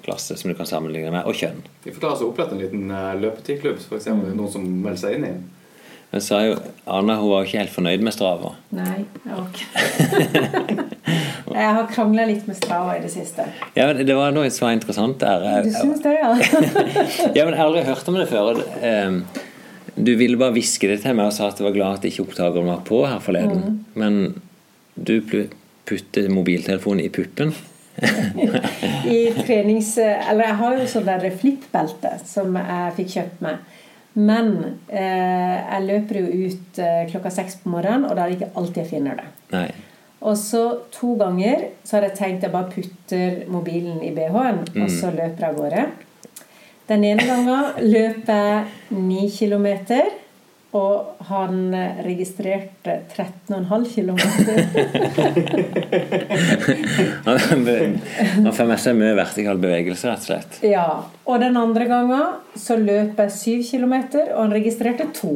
[SPEAKER 2] aldersklasse som du kan sammenligne med, og kjønn.
[SPEAKER 3] Vi får ta oss og opprette en liten eh, løpetidklubb, f.eks.
[SPEAKER 2] Mm.
[SPEAKER 3] noen som melder seg inn i.
[SPEAKER 2] Men så er jo Anna hun var ikke helt fornøyd med Strava.
[SPEAKER 1] Nei, jeg ikke Jeg har krangla litt med Strava i det siste.
[SPEAKER 2] Ja, men Det var noe som var interessant der.
[SPEAKER 1] Du syns det, ja?
[SPEAKER 2] ja, men jeg har aldri hørt om det før. Ehm, Du ville bare hviske det til meg og sa at du var glad at ikke opptakeren var på her forleden.
[SPEAKER 1] Mm.
[SPEAKER 2] Men du putter mobiltelefonen i puppen.
[SPEAKER 1] I trenings... Eller jeg har jo sånn der flippbelte som jeg fikk kjøpt meg. Men eh, jeg løper jo ut eh, klokka seks på morgenen, og da er det ikke alltid jeg finner det.
[SPEAKER 2] Nei.
[SPEAKER 1] Og så to ganger så har jeg tenkt jeg bare putter mobilen i BH-en,
[SPEAKER 2] Mm.
[SPEAKER 1] og så løper jeg av gårde. Den ene gangen løper jeg ni kilometer, og han registrerte 13,5 kilometer.
[SPEAKER 2] Han får med seg mye vertikal bevegelse, rett og slett.
[SPEAKER 1] Ja. Og den andre gangen så løper jeg 7 kilometer, og han registrerte 2.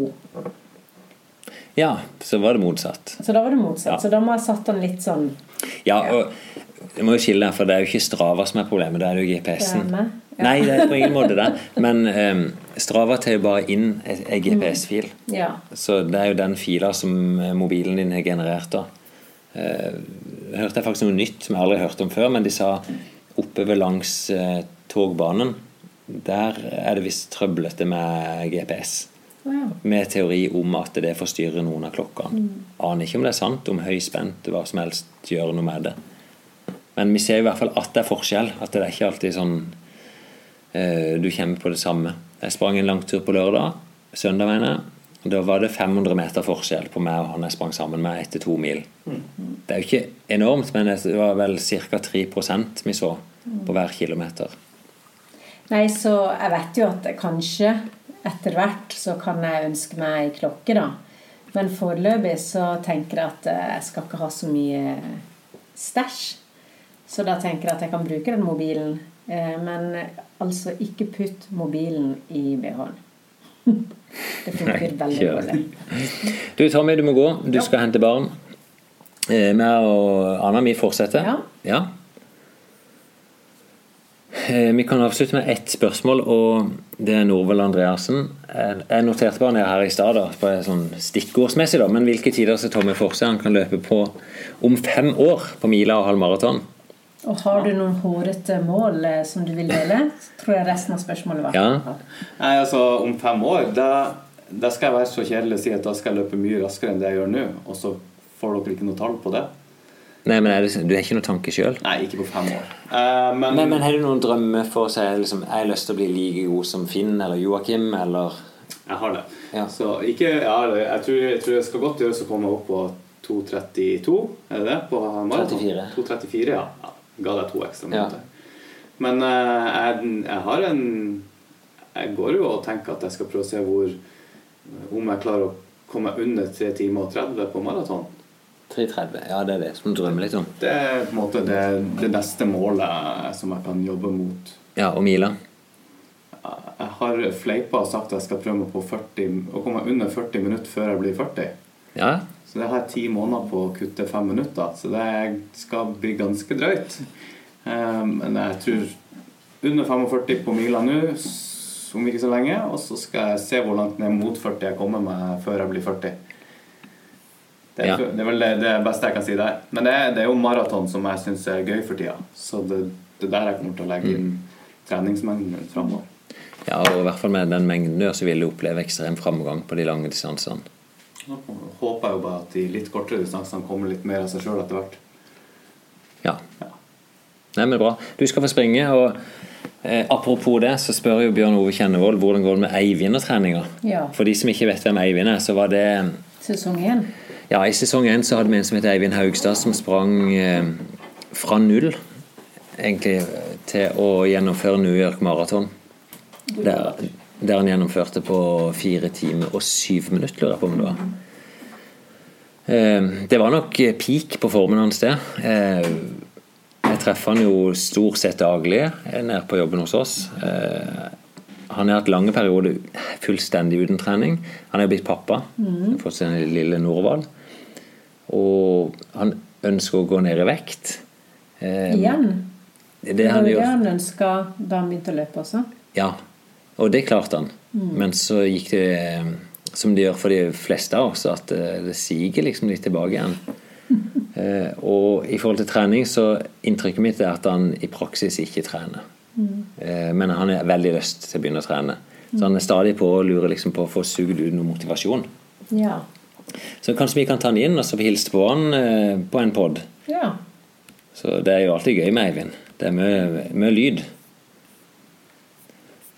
[SPEAKER 2] Ja, så var det motsatt.
[SPEAKER 1] Så da var det motsatt.
[SPEAKER 2] Ja.
[SPEAKER 1] Så da må jeg satt han litt sånn
[SPEAKER 2] Ja, og jeg må jo skille her, for det er jo ikke Strava som er problemet, det er jo GPS-en.
[SPEAKER 1] Ja.
[SPEAKER 2] Nei, det er på ingen måte det. Men um, Strava tar jo bare inn en GPS-fil.
[SPEAKER 1] Ja.
[SPEAKER 2] Så det er jo den fila som eh, mobilen din har generert. da. Eh, hørte jeg faktisk noe nytt som jeg aldri hørte hørt om før, men de sa oppover langs eh, togbanen der er det visst trøblete med GPS.
[SPEAKER 1] Ja.
[SPEAKER 2] Med teori om at det forstyrrer noen av klokkene.
[SPEAKER 1] Mm.
[SPEAKER 2] Aner ikke om det er sant, om høyspent hva som helst gjør noe med det. Men vi ser i hvert fall at det er forskjell. At det er ikke alltid sånn eh, du kommer på det samme. Jeg sprang en langtur på lørdag. Søndag, mener jeg. Da var det 500 meter forskjell på meg og han jeg sprang sammen med etter to mil. Det er jo ikke enormt, men det var vel ca. 3 vi så på hver kilometer.
[SPEAKER 1] Nei, så jeg vet jo at kanskje etter hvert så kan jeg ønske meg ei klokke, da. Men foreløpig så tenker jeg at jeg skal ikke ha så mye stæsj. Så da tenker jeg at jeg kan bruke den mobilen. Eh, Men altså ikke putt mobilen i BH-en. Det funker veldig
[SPEAKER 2] kjør.
[SPEAKER 1] dårlig.
[SPEAKER 2] Du Tommy, du må gå. Du skal hente barn. Eh, Vi og Anna vi fortsetter.
[SPEAKER 1] Ja.
[SPEAKER 2] ja. Vi kan avslutte med ett spørsmål, og det er Norvald Andreassen. Eh, Jeg noterte bare ned her i stad, sånn stikkordsmessig, da, men hvilke tider ser Tommy for seg han kan løpe på om fem år på mila og halv maraton?
[SPEAKER 1] Og har du noen hårete mål eh, som du vil dele? Tror jeg resten av spørsmålet var.
[SPEAKER 2] Ja.
[SPEAKER 3] Nei, altså Om fem år da da skal jeg være så kjedelig å si at da skal jeg løpe mye raskere enn det jeg gjør nå, og så får dere ikke noe tall på det.
[SPEAKER 2] Nei, men er det, Du har ikke noen tanke sjøl?
[SPEAKER 3] Nei, ikke på fem år. Uh, men,
[SPEAKER 2] Men, men har du noen drømmer for å si liksom, jeg har lyst til å bli like god som Finn eller Joakim, eller
[SPEAKER 3] Jeg har det. Så ikke, ja, jeg, tror, jeg tror jeg skal godt gjøres å komme opp på 2.32, er det det? På maraton?
[SPEAKER 2] 34.
[SPEAKER 3] 2.34, ja. Ga deg to ekstra
[SPEAKER 2] Ja.
[SPEAKER 3] Men uh, jeg, jeg har en Jeg går jo og tenker at jeg skal prøve å se hvor Om jeg klarer å komme under 3 timer og 30 på maraton.
[SPEAKER 2] 3.30? Ja, det er det som du drømmer litt om.
[SPEAKER 3] Det er på en måte det, det neste målet som jeg kan jobbe mot.
[SPEAKER 2] Ja, og mila?
[SPEAKER 3] Jeg har fleipa og sagt at jeg skal prøve meg på 40, å komme under 40 minutter før jeg blir 40.
[SPEAKER 2] Ja.
[SPEAKER 3] Så det har jeg ti måneder på å kutte fem minutter. Så det skal bli ganske drøyt. Eh, Men jeg tror under 45 på mila nå, om ikke så lenge. Og så skal jeg se hvor langt ned mot 40 jeg kommer meg før jeg blir 40. Det er,
[SPEAKER 2] Ja.
[SPEAKER 3] det er vel det, det beste jeg kan si der. Men det er, det er jo maraton som jeg syns er gøy for tida. Så det, det er der jeg kommer til å legge inn treningsmengden min framover.
[SPEAKER 2] ja, og i hvert fall med den mengden du gjør, så vil du oppleve ekstrem framgang på de lange distansene.
[SPEAKER 3] Nå håper jeg jo bare at de litt kortere distansene kommer litt mer av seg sjøl etter hvert.
[SPEAKER 2] Ja. Nei, men bra. Du skal få springe, og eh, apropos det, så spør jo Bjørn Ove Kjennevold hvordan går det med Eivind-treninga.
[SPEAKER 1] Ja.
[SPEAKER 2] For de som ikke vet hvem Eivind er, så var det
[SPEAKER 1] Sesong én.
[SPEAKER 2] Ja, i sesong én så hadde vi en som het Eivind Haugstad, som sprang eh, fra null egentlig til å gjennomføre New York Marathon. Der, der han gjennomførte på fire timer og syv minutter, lurer jeg på om det var. Eh, Det var nok peak på formen hans, det. Eh, Jeg treffer han jo stort sett daglig nede på jobben hos oss. Eh, Han har hatt lange perioder fullstendig uten trening. Han er blitt pappa.
[SPEAKER 1] mm.
[SPEAKER 2] Fått sin lille Norvald. Og han ønsker å gå ned i vekt.
[SPEAKER 1] Igjen.
[SPEAKER 2] Det
[SPEAKER 1] Det var jo det han ønska da han begynte å løpe også.
[SPEAKER 2] ja, og det klarte han.
[SPEAKER 1] Mm.
[SPEAKER 2] Men så gikk det, eh, som det gjør for de fleste av oss, at eh, det siger liksom litt tilbake igjen. Eh, og i forhold til trening så inntrykket mitt er at han i praksis ikke trener.
[SPEAKER 1] Mm.
[SPEAKER 2] Eh, men han har veldig lyst til å begynne å trene. Så han er stadig på å lure liksom på å få sugd ut noe motivasjon.
[SPEAKER 1] Ja.
[SPEAKER 2] Så kanskje vi kan ta han inn og så hilse på han eh, på en pod.
[SPEAKER 1] ja.
[SPEAKER 2] Så det er jo alltid gøy med Eivind. Det er mye, mye lyd.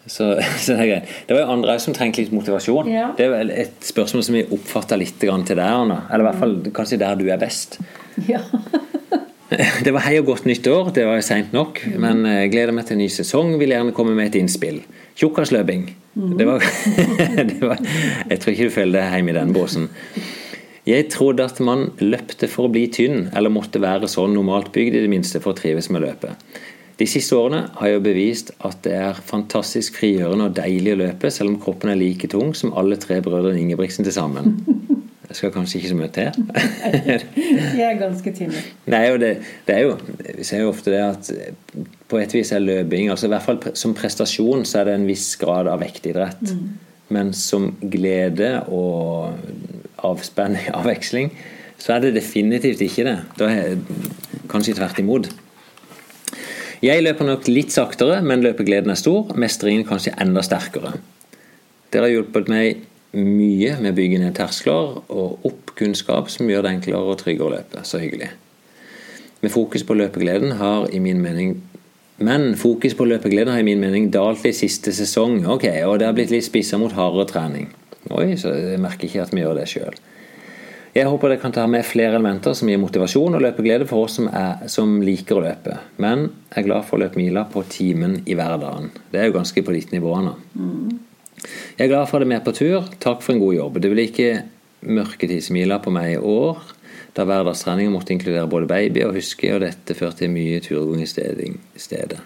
[SPEAKER 2] Så, så det er. Det var jo andre som trengte litt motivasjon.
[SPEAKER 1] Ja.
[SPEAKER 2] Det er vel et spørsmål som vi oppfatta litt grann til Anna. Eller i hvert fall kanskje der du er best.
[SPEAKER 1] Ja.
[SPEAKER 2] Det var hei og godt nytt år, det var seint nok. Men jeg gleder meg til en ny sesong. Vil gjerne komme med et innspill. Tjukkasløping. Det var, det var Jeg tror ikke du føler deg hjemme i den båsen. Jeg trodde at man løpte for å bli tynn, eller måtte være sånn normalt bygd i det minste for å trives med løpet. De siste årene har jeg bevist at det er fantastisk frigjørende og deilig å løpe, selv om kroppen er like tung som alle tre brødrene Ingebrigtsen til sammen. Det skal kanskje ikke så mye til.
[SPEAKER 1] De er ganske tynne.
[SPEAKER 2] Nei, og det, det er jo Vi ser jo ofte det at på et vis er løping altså i hvert fall Som prestasjon så er det en viss grad av vektidrett.
[SPEAKER 1] Mm.
[SPEAKER 2] Men som glede og avspenning, avveksling, så er det definitivt ikke det. Da er Kanskje tvert imot. Jeg løper nok litt saktere, men løpegleden er stor. Mestringen kanskje enda sterkere. Dere har hjulpet meg mye med å bygge ned terskler og opp kunnskap som gjør det enklere og tryggere å løpe. Så hyggelig. Med fokus på løpegleden har i min mening men fokus på løpegleden har i min mening dalt i siste sesong. Ok, Og det har blitt litt spissa mot hardere trening. Oi, så jeg merker ikke at vi gjør det sjøl. Jeg håper det kan ta med flere elementer som gir motivasjon og løpeglede for oss som, er, som liker å løpe. Men jeg er glad for å løpe miler på timen i hverdagen. Det er jo ganske på ditt nivå nå. Jeg er glad for at jeg er med på tur. Takk for en god jobb. Det blir ikke mørketidsmiler på meg i år, da hverdagstreninger måtte inkludere både baby og huske, og dette førte til mye turgåing i stedet.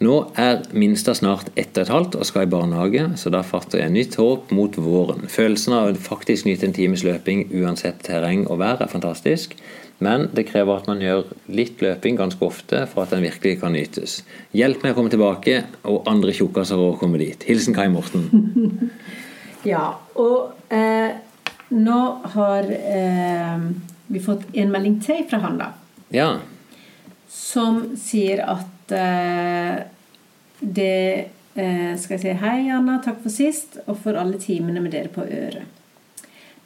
[SPEAKER 2] Nå er minsta snart ett og et halvt og skal i barnehage, så da fatter jeg nytt håp mot våren. Følelsen av å faktisk nyte en times løping uansett terreng og vær er fantastisk, men det krever at man gjør litt løping ganske ofte for at den virkelig kan nytes. Hjelp meg å komme tilbake, og andre tjukkaser å komme dit. Hilsen Kai Morten.
[SPEAKER 1] Ja, og eh, nå har eh, vi fått en melding til fra han, da.
[SPEAKER 2] Ja.
[SPEAKER 1] Som sier at eh, det eh, skal jeg si hei, Anna, takk for sist, og for alle timene med dere på øret.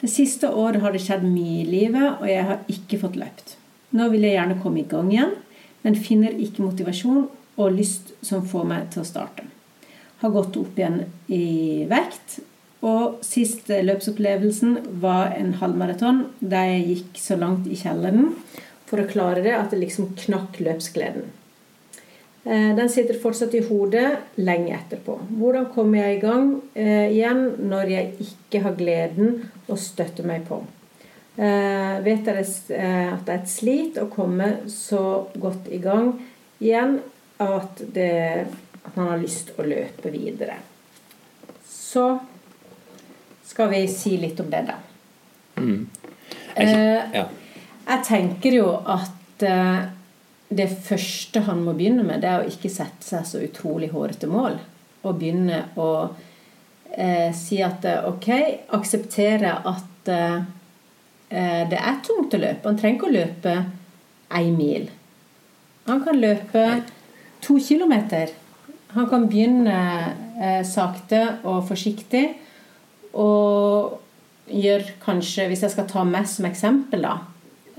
[SPEAKER 1] Det siste året har det skjedd mye i livet, og jeg har ikke fått løpt. Nå vil jeg gjerne komme i gang igjen, men finner ikke motivasjon og lyst som får meg til å starte. Har gått opp igjen i vekt, og siste løpsopplevelsen var en halvmaraton der jeg gikk så langt i kjelleren for å klare det at det liksom knakk løpsgleden. Eh, Den sitter fortsatt i hodet lenge etterpå. Hvordan kommer jeg i gang eh, igjen når jeg ikke har gleden å støtte meg på? Eh, vet dere at det er et slit å komme så godt i gang igjen at, det, at man har lyst å løpe videre. Så skal vi si litt om det, da.
[SPEAKER 2] Mm.
[SPEAKER 1] Jeg,
[SPEAKER 2] Ja.
[SPEAKER 1] jeg tenker jo at det første han må begynne med, det er å ikke sette seg så utrolig hårete mål. Og begynne å eh, si at eh, ok, akseptere at eh, eh, det er tungt å løpe. Han trenger ikke å løpe ei mil. Han kan løpe to kilometer. Han kan begynne eh, sakte og forsiktig. Og gjør kanskje, hvis jeg skal ta meg som eksempel, da,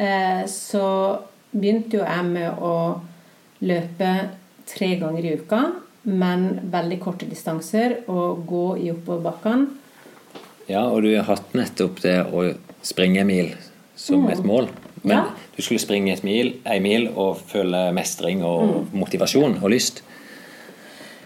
[SPEAKER 1] eh, så begynte jo jeg med å løpe tre ganger i uka, men veldig korte distanser, og gå i oppoverbakkene.
[SPEAKER 2] Ja, og du har hatt nettopp det å springe en mil som
[SPEAKER 1] Mm.
[SPEAKER 2] et mål. Men
[SPEAKER 1] Ja.
[SPEAKER 2] du skulle springe et mil, en mil og føle mestring og
[SPEAKER 1] Mm.
[SPEAKER 2] motivasjon og lyst.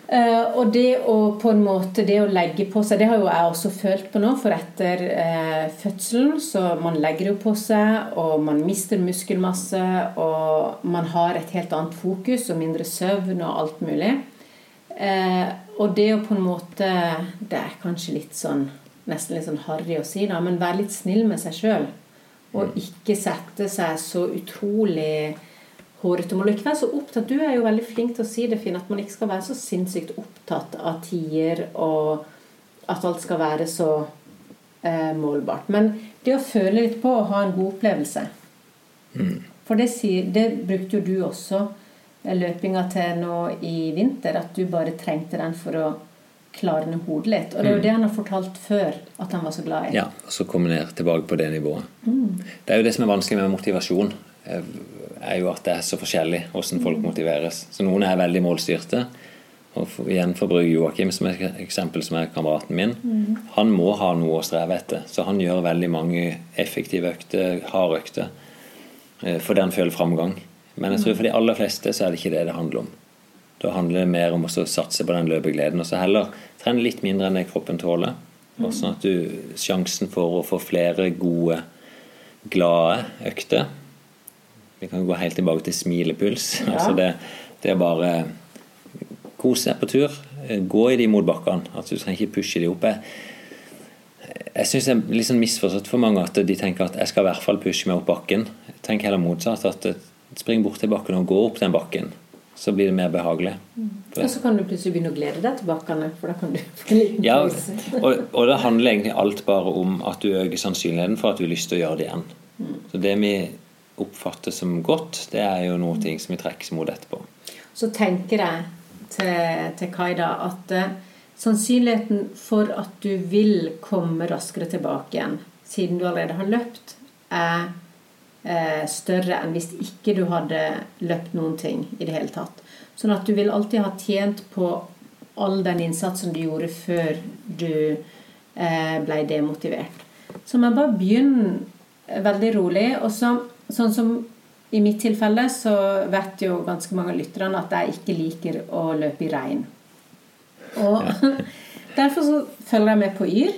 [SPEAKER 1] Eh, og det å på en måte det å legge på seg Det har jo jeg også følt på nå, for etter eh, fødselen så man legger jo på seg, og man mister muskelmasse, og man har et helt annet fokus og mindre søvn og alt mulig. Eh, og det å på en måte Det er kanskje litt sånn nesten litt sånn harry å si, da, men være litt snill med seg sjøl. Og ikke sette seg så utrolig hårete du Ikke være så opptatt. Du er jo veldig flink til å si det, Finn, at man ikke skal være så sinnssykt opptatt av tider, og at alt skal være så eh, målbart. Men det å føle litt på å ha en god opplevelse For det, det brukte jo du også eh, løpinga til nå i vinter, at du bare trengte den for å klare ned hodet litt. Og det er jo
[SPEAKER 2] Mm.
[SPEAKER 1] det han har fortalt før at han var så glad i.
[SPEAKER 2] Ja, og så komme ned tilbake på det nivået.
[SPEAKER 1] Mm.
[SPEAKER 2] Det er jo det som er vanskelig med motivasjon. Eh, er jo at det er så forskjellig hvordan folk motiveres. Så noen er veldig målstyrte. Og for, igjen for å bruke Joakim som et eksempel, som er kameraten min.
[SPEAKER 15] Mm.
[SPEAKER 2] Han må ha noe å streve etter. Så han gjør veldig mange effektive økter, harde økter, For fordi han føler framgang. Men jeg tror for de aller fleste så er det ikke det det handler om. Da handler det mer om å satse på den løpegleden. Og så heller trene litt mindre enn det kroppen tåler. Og sånn at du sjansen for å få flere gode, glade økter Vi kan gå helt tilbake til smilepuls.
[SPEAKER 15] Ja.
[SPEAKER 2] Altså det, det er bare kose deg på tur. Gå i de motbakkene. Altså du trenger ikke pushe de opp. Jeg, jeg syns det er litt sånn misforstått for mange at de tenker at jeg skal i hvert fall pushe meg opp bakken. Tenker heller motsatt. At eh, spring bort til bakken og gå opp den bakken. Så blir det mer behagelig. For-
[SPEAKER 1] Og så kan du plutselig begynne å glede deg til bakkene, for da kan du
[SPEAKER 2] Ja, og, og det handler egentlig alt bare om at du øker sannsynligheten for at du har lyst til å gjøre det igjen.
[SPEAKER 1] Mm.
[SPEAKER 2] Så det vi oppfatter som godt, det er jo noe ting som vi trekkes mot etterpå.
[SPEAKER 1] Så tenker jeg til, til Kai da at uh, sannsynligheten for at du vil komme raskere tilbake igjen, siden du allerede har løpt, er uh, større enn hvis ikke du hadde løpt noen ting i det hele tatt. Sånn at du vil alltid ha tjent på all den innsatsen du gjorde før du uh, ble demotivert. Så man bare begynner veldig rolig. Og så, sånn som i mitt tilfelle så vet jo ganske mange av lytterne at jeg ikke liker å løpe i regn. Og derfor så følger jeg med på Yr.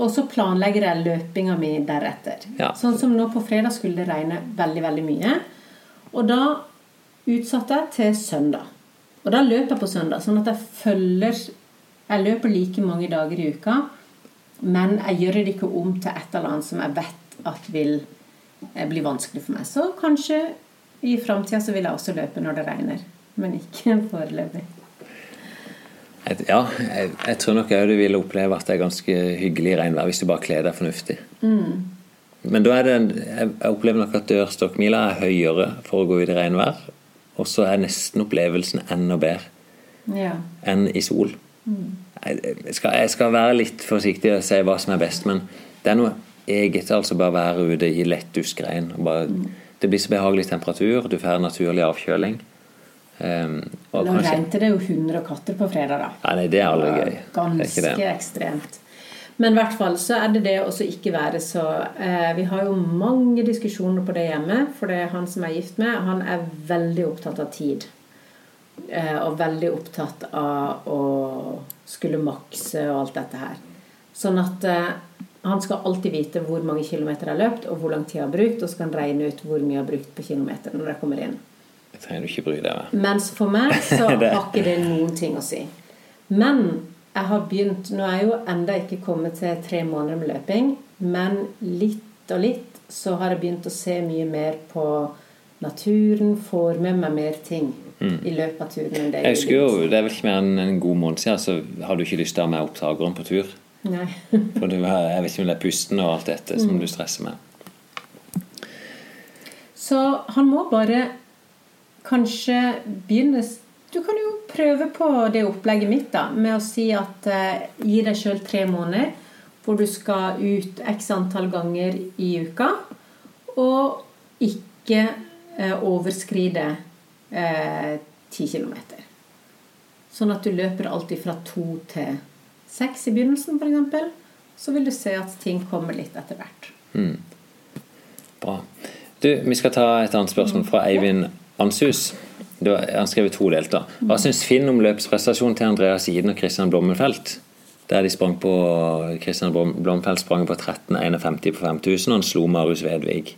[SPEAKER 1] Og så planlegger jeg løpinga mi deretter.
[SPEAKER 2] Ja.
[SPEAKER 1] Sånn som nå på fredag skulle det regne veldig, veldig mye. Og da utsatte jeg til søndag. Og da løper jeg på søndag, sånn at jeg følger Jeg løper like mange dager i uka, men jeg gjør det ikke om til et eller annet som jeg vet at vil eh, bli vanskelig for meg. Så kanskje i framtida så vil jeg også løpe når det regner, men ikke foreløpig.
[SPEAKER 2] Ja, jeg, jeg tror nok òg du vil oppleve at det er ganske hyggelig regnvær hvis du bare kler deg fornuftig.
[SPEAKER 1] Mm.
[SPEAKER 2] Men da er det jeg opplever nok at dørstokkmila er høyere for å gå ut i regnvær. Og så er nesten opplevelsen enda bedre.
[SPEAKER 1] Ja.
[SPEAKER 2] enn i sol.
[SPEAKER 1] Mm.
[SPEAKER 2] Jeg skal, jeg skal være litt forsiktig og si hva som er best, men det er noe eget altså bare være ute i lett duskregn.
[SPEAKER 1] Mm.
[SPEAKER 2] Det blir så behagelig temperatur, du får naturlig avkjøling. Um, og
[SPEAKER 1] Nå
[SPEAKER 2] kanskje-
[SPEAKER 1] regnet det jo 100 katter på fredag, da.
[SPEAKER 2] Ja, nei, det er aldri gøy. Det
[SPEAKER 1] Ganske ekstremt. Men i hvert fall så er det det å ikke være så eh, Vi har jo mange diskusjoner på det hjemme. For det er han som er gift med, han er veldig opptatt av tid. Eh, og veldig opptatt av å skulle makse og alt dette her. Sånn at eh, han skal alltid vite hvor mange kilometer jeg har løpt, og hvor lang tid jeg har brukt, og så kan han regne ut hvor mye jeg har brukt på kilometer når jeg kommer inn.
[SPEAKER 2] Jeg trenger du ikke bry deg med.
[SPEAKER 1] Mens for meg så har ikke det noen ting å si. Men jeg har begynt Nå er jeg jo enda ikke kommet til tre måneder med løping, men litt og litt så har jeg begynt å se mye mer på naturen, får med meg mer ting
[SPEAKER 2] Mm.
[SPEAKER 1] i løpet av turen enn det
[SPEAKER 2] Jeg husker jo, Det er vel ikke mer enn en god måned siden, så hadde du ikke lyst til å ha med opptakeren på tur.
[SPEAKER 1] Nei.
[SPEAKER 2] For du, jeg vet ikke om det er pusten og alt dette som
[SPEAKER 1] Mm.
[SPEAKER 2] du stresser med.
[SPEAKER 1] Så han må bare kanskje begynne Du kan jo prøve på det opplegget mitt da, med å si at eh, gi deg sjøl tre måneder hvor du skal ut x antall ganger i uka, og ikke eh, overskride eh, 10 km. Sånn at du løper alltid fra to til seks i begynnelsen, f.eks. Så vil du se at ting kommer litt etter hvert.
[SPEAKER 2] Mm. Bra. Du, Vi skal ta et annet spørsmål fra Eivind Anshus. Han skrev todelt. da. Hva syns Finn om løpsprestasjonen til Andreas Iden og Christian Blommenfelt? Der de sprang på Christian Blomfeldt sprang på 13,51 på 5000, og han slo Marius Vedvig.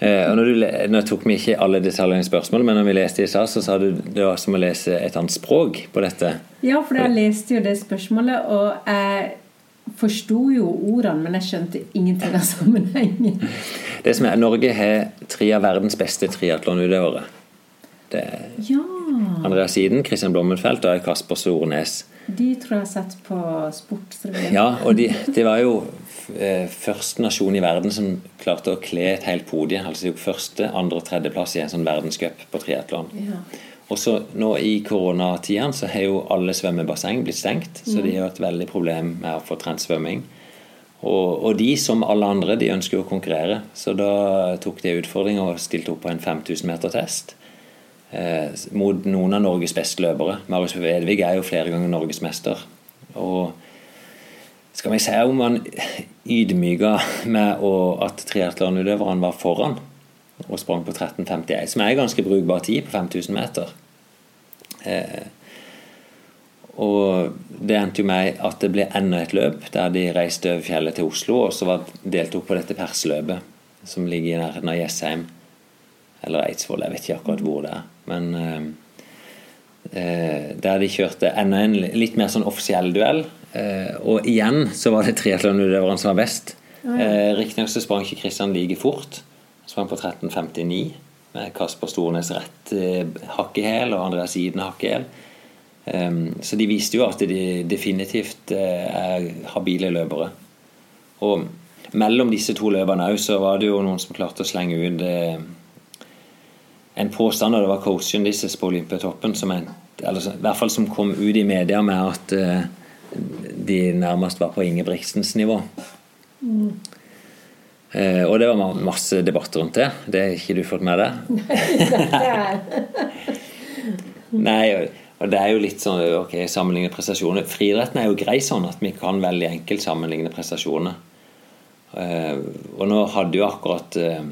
[SPEAKER 2] Eh, og når du, nå tok vi ikke alle detaljene i spørsmålet, men når vi leste i stad, så sa du det var som å lese et annet språk på dette.
[SPEAKER 1] Ja, for jeg leste jo det spørsmålet, og jeg forsto jo ordene, men jeg skjønte ingenting av sammenhengen.
[SPEAKER 2] Det som er, Norge har tre av verdens beste triatlonutøvere. Det er
[SPEAKER 1] Ja,
[SPEAKER 2] Andreas Iden, Christian Blommenfelt og Kasper Sornes.
[SPEAKER 1] de tror jeg har sett på Sportsrevyen.
[SPEAKER 2] Ja, og de, de var jo første nasjon i verden som klarte å kle et helt podie. Altså tok første, andre og tredjeplass i en sånn verdenscup på triatlon.
[SPEAKER 1] Ja.
[SPEAKER 2] Og så nå i koronatiden så har jo alle svømmebasseng blitt stengt, så de har et veldig problem med å få trent svømming. Og, og de, som alle andre, de ønsker jo å konkurrere, så da tok de utfordringa og stilte opp på en 5000 meter test. Eh, mot noen av Norges beste løpere. Marius Vedvig er jo flere ganger norgesmester. Og skal vi si om han ydmyka med å, at triatlonutøverne var foran og sprang på 13,51, som er ganske brukbar tid på 5000 meter. Eh, og det endte jo med at det ble enda et løp der de reiste over fjellet til Oslo og så var deltok på dette persløpet som ligger i nærheten av Jessheim. Eller Eidsvoll, jeg vet ikke akkurat hvor det er. Men eh, eh, der de kjørte enda en litt mer sånn offisiell duell. Eh, og igjen så var det triatlonutøveren som var best.
[SPEAKER 1] Ah, ja.
[SPEAKER 2] Eh, Riktignok så sprang ikke Kristian like fort. Han sprang på 13,59 med Kasper Stornes rett eh, hakk i hæl og Andreas Iden hakk i hæl. Um, så de viste jo at de definitivt er habile løpere. Og mellom disse to løperne òg så var det jo noen som klarte å slenge ut en påstand, og det var coachen deres på Olympiatoppen som en, eller i hvert fall som kom ut i media med at de nærmest var på Ingebrigtsens nivå.
[SPEAKER 1] Mm.
[SPEAKER 2] Eh, og det var masse debatter rundt det. Det har ikke du fått med deg? Nei, og- det er jo litt sånn ok, sammenligne prestasjoner. Friidretten er jo grei sånn at vi kan veldig enkelt sammenligne prestasjoner. Eh, og nå hadde jo akkurat eh,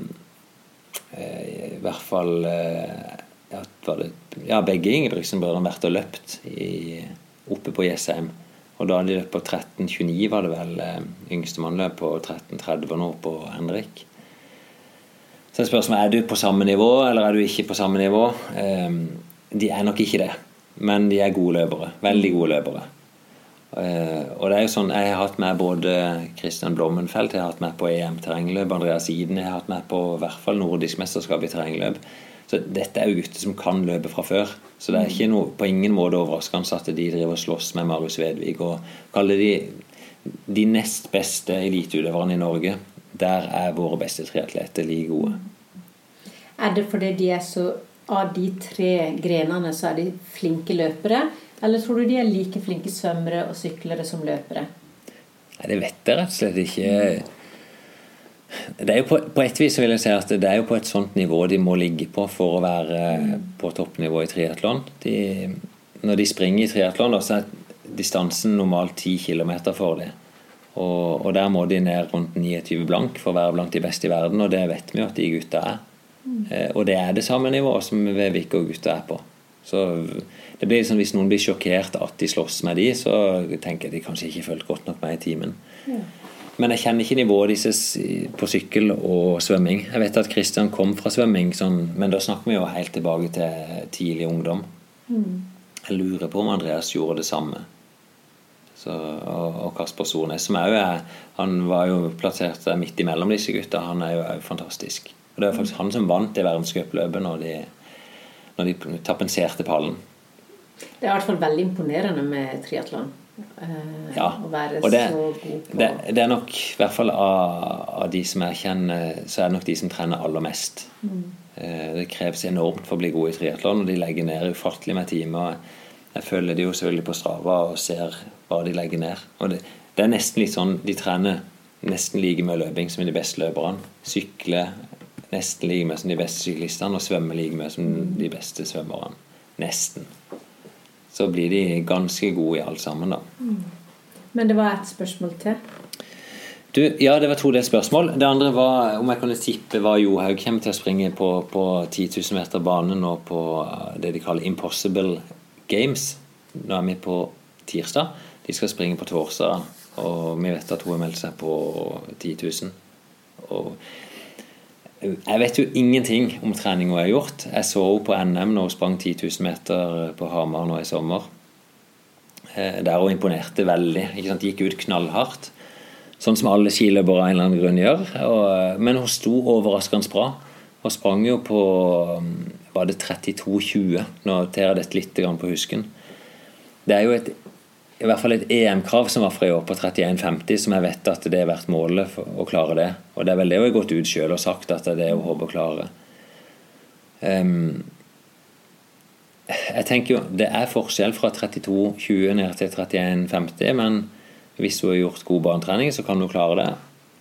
[SPEAKER 2] eh, i hvert fall eh, ja, det, ja, begge Ingebrigtsen-brødrene vært og løpt i, oppe på Jessheim. Og da hadde de løpt på 13,29, var det vel. Eh, Yngstemann løp på 13,30 nå på Henrik. Så er spørsmålet er du på samme nivå, eller er du ikke på samme nivå. Eh, de er nok ikke det, men de er gode løpere. Veldig gode løpere. Eh, og det er jo sånn, Jeg har hatt med både Christian Blommenfelt, jeg har hatt med på EM terrengløp, Andreas Iden, jeg har hatt med på i hvert fall nordisk mesterskap i terrengløp. Så dette er jo gutter som kan løpe fra før. Så det er ikke noe, på ingen måte overraskende at de driver og slåss med Marius Vedvig. Og kaller de de nest beste eliteutøverne i Norge. Der er våre beste triatleter like gode.
[SPEAKER 1] Er det fordi de er så av de tre grenene så er de flinke løpere? Eller tror du de er like flinke svømmere og syklere som løpere?
[SPEAKER 2] Nei, Det vet jeg rett og slett ikke. Det er jo på, på et vis vil jeg si at det er jo på et sånt nivå de må ligge på for å være på toppnivå i triatlon. Når de springer i triatlon, så er distansen normalt 10 km for dem. Og, og der må de ned rundt 29 blank for å være blant de beste i verden, og det vet vi jo at de gutta er. Mm. Og det er det samme nivået som Vevik og gutta er på. Så det blir liksom, Hvis noen blir sjokkert at de slåss med de, så tenker jeg de kanskje ikke fulgt godt nok med i timen. Men jeg kjenner ikke nivået deres på sykkel og svømming. Jeg vet at Kristian kom fra svømming, sånn, men da snakker vi jo helt tilbake til tidlig ungdom. Jeg lurer på om Andreas gjorde det samme. Så, og, og Kasper Sornes, som òg er Han var jo plassert midt imellom disse gutta. Han er jo òg fantastisk. Og Det var faktisk han som vant det verdenscupløpet når de, når de tapenserte pallen.
[SPEAKER 1] Det er i hvert fall veldig imponerende med triatlon. Eh,
[SPEAKER 2] Ja,
[SPEAKER 1] Å være
[SPEAKER 2] og det,
[SPEAKER 1] så god på
[SPEAKER 2] det, det er nok, i hvert fall av, av de som jeg kjenner, så er det nok de som trener aller mest.
[SPEAKER 1] Mm.
[SPEAKER 2] Eh, Det kreves enormt for å bli god i triatlon, og de legger ned ufattelig med timer. Jeg følger de jo selvfølgelig på Strava og ser hva de legger ned. Og det, det er nesten litt sånn De trener nesten like mye løping som de beste løperne. Sykler nesten like mye som de beste syklistene, og svømmer like mye som de beste svømmerne. Nesten. Så blir de ganske gode i alt sammen, da.
[SPEAKER 1] Men det var et spørsmål til.
[SPEAKER 2] Du, ja, det var to det spørsmål. Det andre var om jeg kunne tippe hva Johaug kommer til å springe på, på 10 000 meter bane nå på eh, det de kaller Impossible Games. Nå er vi på tirsdag. De skal springe på torsdag, og vi vet at hun har meldt seg på 10 000. Og jeg vet jo ingenting om trening hun har gjort. Jeg så henne på NM når hun sprang 10 000 meter på Hamar nå i sommer. Eh, Der hun imponerte veldig. Gikk ut knallhardt. Sånn som alle skiløpere av en eller annen grunn gjør. Og, men hun sto overraskende bra. Hun sprang jo på um, Var det 32,20? Nå tar jeg dette litt på husken. Det er jo et, i hvert fall et EM-krav som var fra i år på 31,50, som jeg vet at det er verdt målet for å klare det. Og det er vel det hun har gått ut sjøl og sagt at det er det hun håper å klare. Um, jeg tenker jo, Det er forskjell fra 32,20 ned til 31,50, men hvis hun har gjort god banetrening, så kan hun klare det.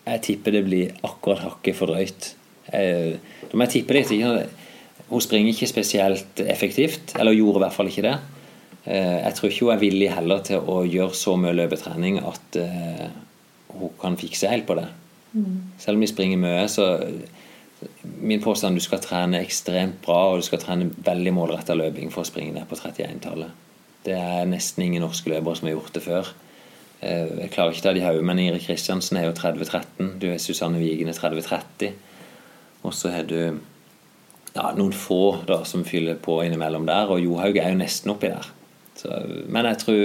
[SPEAKER 2] Jeg tipper det blir akkurat hakket for drøyt. Eh, Da må jeg tippe litt. Hun springer ikke spesielt effektivt, eller gjorde i hvert fall ikke det. Eh, Jeg tror ikke hun er villig heller til å gjøre så mye løpetrening at eh, hun kan fikse helt på det. Selv om vi springer mye, så Min påstand er du skal trene ekstremt bra, og du skal trene veldig målretta løping for å springe ned på 31-tallet. Det er nesten ingen norske løpere som har gjort det før. Eh, Jeg klarer ikke ta de hodet, men Ingrid Kristiansen er jo 30-13. Du er Susanne Wigen er 30-30. Og så har du ja, noen få da, som fyller på innimellom der, og Johaug er jo nesten oppi der. Så, men jeg tror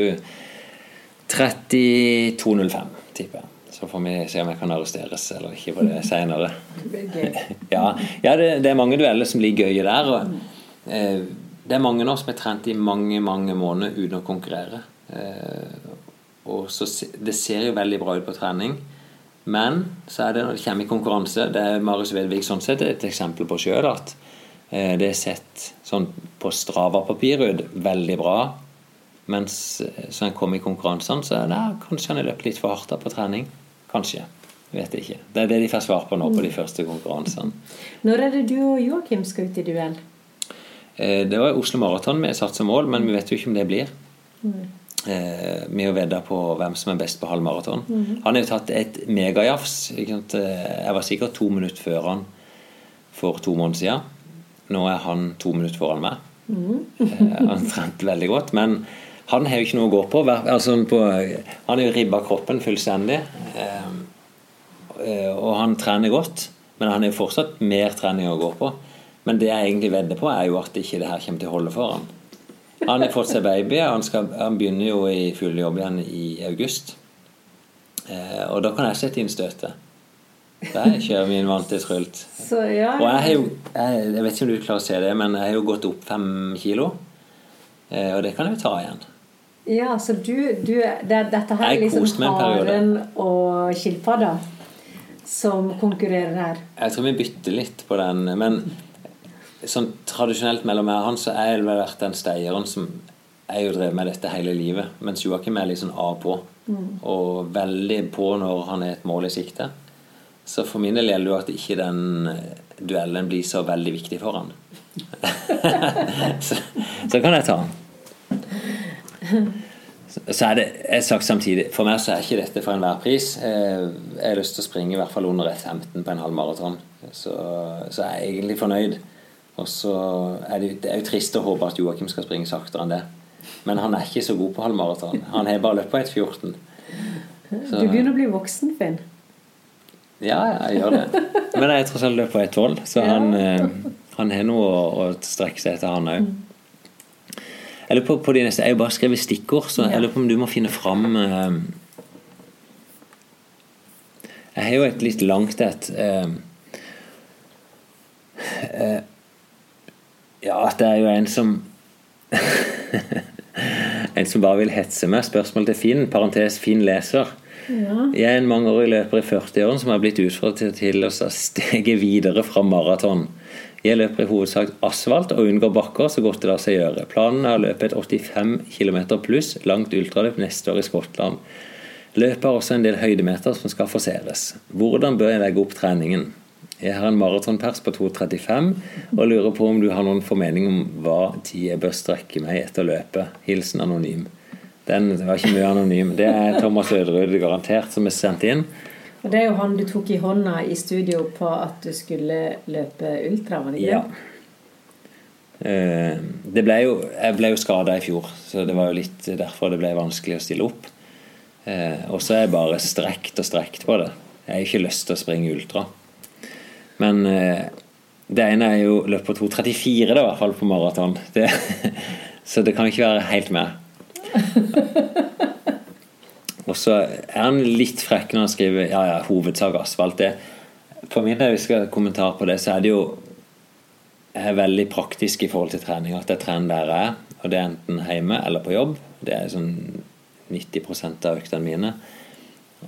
[SPEAKER 2] 32,05, tipper jeg. Så får vi se om jeg kan arresteres eller ikke på det senere. Ja, ja det, det er mange dueller som ligger gøye der. Og, eh, det er mange nå som har trent i mange mange måneder uten å konkurrere. Eh, og så, Det ser jo veldig bra ut på trening. Men så er det når det kommer i konkurranse Det er Marius Vedvik sånn sett et eksempel på sjøl at eh, det er sett sånn på Strava-papir ut veldig bra. Mens eh, så han kommer i konkurransene, så er det kanskje han har løpt litt for hardt på trening. Kanskje. Vet jeg ikke. Det er det de får svar på nå på de første konkurransene.
[SPEAKER 1] Når er det du og Joakim skal ut i duell?
[SPEAKER 2] Eh, Det var Oslo Maraton vi satte satt som mål, men vi vet jo ikke om det blir. Eh, Vi har vedda på hvem som er best på halv maraton.
[SPEAKER 1] Mhm.
[SPEAKER 2] Han har jo tatt et megajafs. Jeg var sikkert to minutter før han for to måneder siden. Nå er han to minutter foran meg. Eh, Han trente veldig godt, men han har jo ikke noe å gå på. Altså på han har jo ribba kroppen fullstendig. Eh, eh, Og han trener godt, men han har fortsatt mer trening å gå på. Men det jeg egentlig vedder på, er jo at ikke det her kommer til å holde for han. Han har fått seg baby. Han, skal, han begynner jo i full jobb igjen i august. Eh, og da kan jeg sette inn støtet. Der kjører min vante trult.
[SPEAKER 1] Så ja,
[SPEAKER 2] Og jeg har jo jeg, jeg vet ikke om du klarer å se det, men jeg har jo gått opp fem kilo. Eh, og det kan jeg jo ta igjen.
[SPEAKER 1] Ja så du, du det, Dette her er liksom haren og skilpadda som konkurrerer her.
[SPEAKER 2] Jeg tror vi bytter litt på den, men sånn tradisjonelt mellom meg og han, så har jeg vel vært den steieren som jeg jo drevet med dette hele livet. Mens Joakim er litt sånn av på.
[SPEAKER 1] Mm.
[SPEAKER 2] Og veldig på når han er et mål i sikte. Så for min del gjelder det jo at ikke den duellen blir så veldig viktig for han. så, så kan jeg ta han. Så er det jeg sagt samtidig For meg så er ikke dette for enhver pris. Eh, Jeg har lyst til å springe i hvert fall under 1,15 på en halv maraton. Så, så er jeg egentlig fornøyd. Og så er det, det er jo trist å håpe at Joakim skal springe saktere enn det. Men han er ikke så god på halvmaraton. Han har bare løpt på 1,14.
[SPEAKER 1] Du begynner å bli voksen, Finn.
[SPEAKER 2] Ja, jeg gjør det. Men jeg tror tross alt løpt på 1,12, så han, eh, han har noe å, å strekke seg etter, han òg. Jeg lurer på, på de neste, jeg har bare skrevet stikkord, så jeg lurer på om du må finne fram eh, Jeg har jo et litt langt et. eh, eh, ja, det er jo en som En som bare vil hetse meg. Spørsmål til Finn. Parentes Finn leser.
[SPEAKER 1] Ja.
[SPEAKER 2] Jeg er en mangeårig løper i 40-årene som har blitt utfordret til å stege videre fra maraton. Jeg løper i hovedsak asfalt og unngår bakker så godt det lar seg gjøre. Planen er å løpe et 85 km pluss langt ultraløp neste år i Skottland. Løpet har også en del høydemeter som skal forseres. Hvordan bør jeg legge opp treningen? Jeg har en maratonpers på 2,35 og lurer på om du har noen formening om hva tid jeg bør strekke meg etter løpet. Hilsen anonym. Den var ikke mye anonym. Det er Thomas Øderud garantert som er sendt inn.
[SPEAKER 1] Og det er jo han du tok i hånda i studio på at du skulle løpe ultra, var det ikke?
[SPEAKER 2] Ja. Eh, Det ble jo, jeg ble jo skada i fjor, så det var jo litt derfor det ble vanskelig å stille opp. Eh, Og så er jeg bare strekt og strekt på det. Jeg har ikke lyst til å springe ultra. Men eh, det ene er jo løp på 2,34 da, i hvert fall på maraton. Så det kan ikke være helt med. Og så er han litt frekk når han skriver ja, ja, hovedsak asfalt. Det, for min del, hvis jeg skal kommentar på det, så er det jo jeg er veldig praktisk i forhold til trening. At jeg trener der jeg er, og det er enten hjemme eller på jobb. Det er sånn 90% av øktene mine.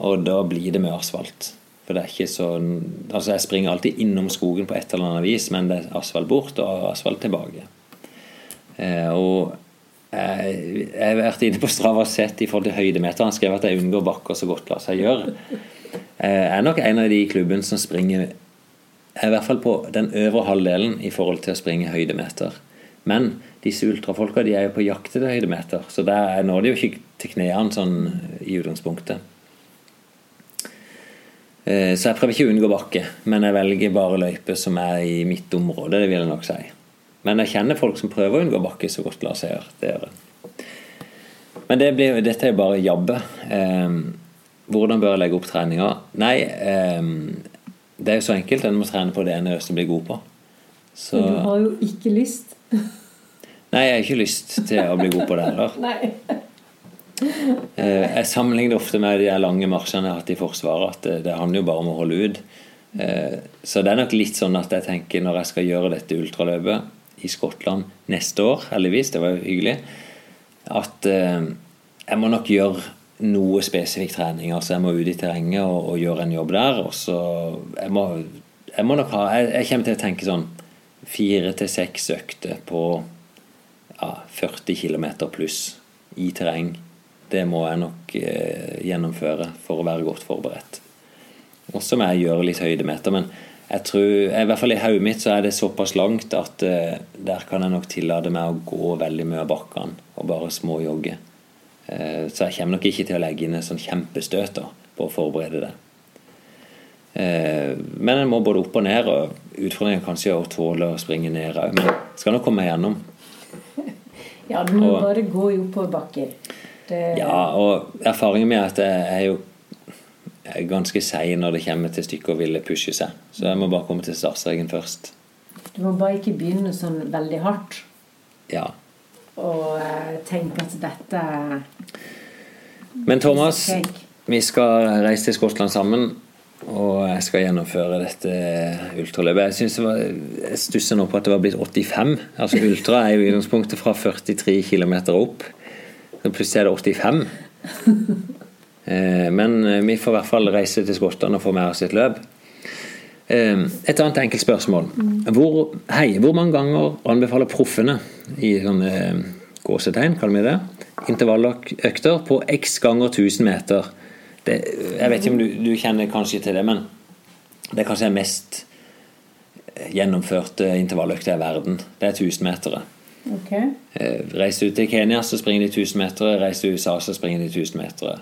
[SPEAKER 2] Og da blir det med asfalt. For det er ikke sånn Altså, jeg springer alltid innom skogen på et eller annet vis, men det er asfalt bort og asfalt tilbake. Eh, og jeg, har vært inne på Strava og sett i forhold til høydemeter. Han skrev at jeg unngår bakker så godt la seg gjøre. Jeg er nok en av de i klubben som springer er i hvert fall på den øvre halvdelen i forhold til å springe høydemeter. Men disse ultrafolka de er jo på jakt etter høydemeter, så der når de jo ikke til knærne sånn i utgangspunktet. Eh, Så jeg prøver ikke å unngå bakke, men jeg velger bare løyper som er i mitt område. det vil jeg nok si. Men jeg kjenner folk som prøver å unngå bakke så godt lar seg gjøre. Det. Men det blir, dette er jo bare jabbe. Eh, hvordan bør jeg legge opp treninga? Nei, eh, det er jo så enkelt. En må trene på det en er blir god på. Så,
[SPEAKER 1] Men du har jo ikke lyst.
[SPEAKER 2] nei, jeg har ikke lyst til å bli god på det heller.
[SPEAKER 1] Nei.
[SPEAKER 2] Eh, Jeg sammenligner ofte med de lange marsjene jeg har hatt i Forsvaret. At det, det handler jo bare om å holde ut. Eh, Så det er nok litt sånn at jeg tenker når jeg skal gjøre dette ultraløpet i Skottland neste år, heldigvis, det var jo hyggelig, at eh, jeg må nok gjøre noe spesifikk trening. Altså jeg må ut i terrenget og, og gjøre en jobb der. Og så jeg må, jeg må nok ha Jeg, jeg kommer til å tenke sånn fire til seks økter på ja, 40 km pluss i terreng. Det må jeg nok eh, gjennomføre for å være godt forberedt. Og så må jeg gjøre litt høydemeter. Men jeg tror, i hvert fall i hodet mitt så er det såpass langt at uh, der kan jeg nok tillate meg å gå veldig mye av bakkene og bare småjogge. Uh, så jeg kommer nok ikke til å legge inn en sånn kjempestøt da, på å forberede det. Uh, men en må både opp og ned, og utfordringen kanskje å tåle å springe ned òg. Men skal nok komme gjennom.
[SPEAKER 1] Ja, du må
[SPEAKER 2] Og-
[SPEAKER 1] bare gå i oppoverbakker. Det-
[SPEAKER 2] Ja, og erfaringen min er at jeg er jo ganske sein når det kommer til stykket og ville pushe seg. Så jeg må bare komme til startstreken først.
[SPEAKER 1] Du må bare ikke begynne sånn veldig hardt
[SPEAKER 2] Ja.
[SPEAKER 1] og eh, tenke at dette
[SPEAKER 2] Men Thomas, vi skal reise til Skottland sammen. Og jeg skal gjennomføre dette ultraløpet. Jeg, synes det var, jeg stusser nå på at det var blitt 85. Altså Ultra er jo utgangspunktet fra 43 km opp. Så plutselig er det 85. Eh, Men vi får i hvert fall reise til Skottland og få med oss et løp. Eh, Et annet enkelt spørsmål. Hvor, hei, hvor mange ganger anbefaler proffene i sånne eh, gåsetegn, kaller vi det, intervalløkter på x ganger 1000 meter? Det, jeg vet ikke om du, du kjenner kanskje til det, men det er kanskje den mest gjennomførte intervalløkta i verden. Det er 1000-metere.
[SPEAKER 1] Ok.
[SPEAKER 2] Eh, Reiser du til Kenya, så springer de 1000 meter. Reiser du til USA, så springer de 1000 meter.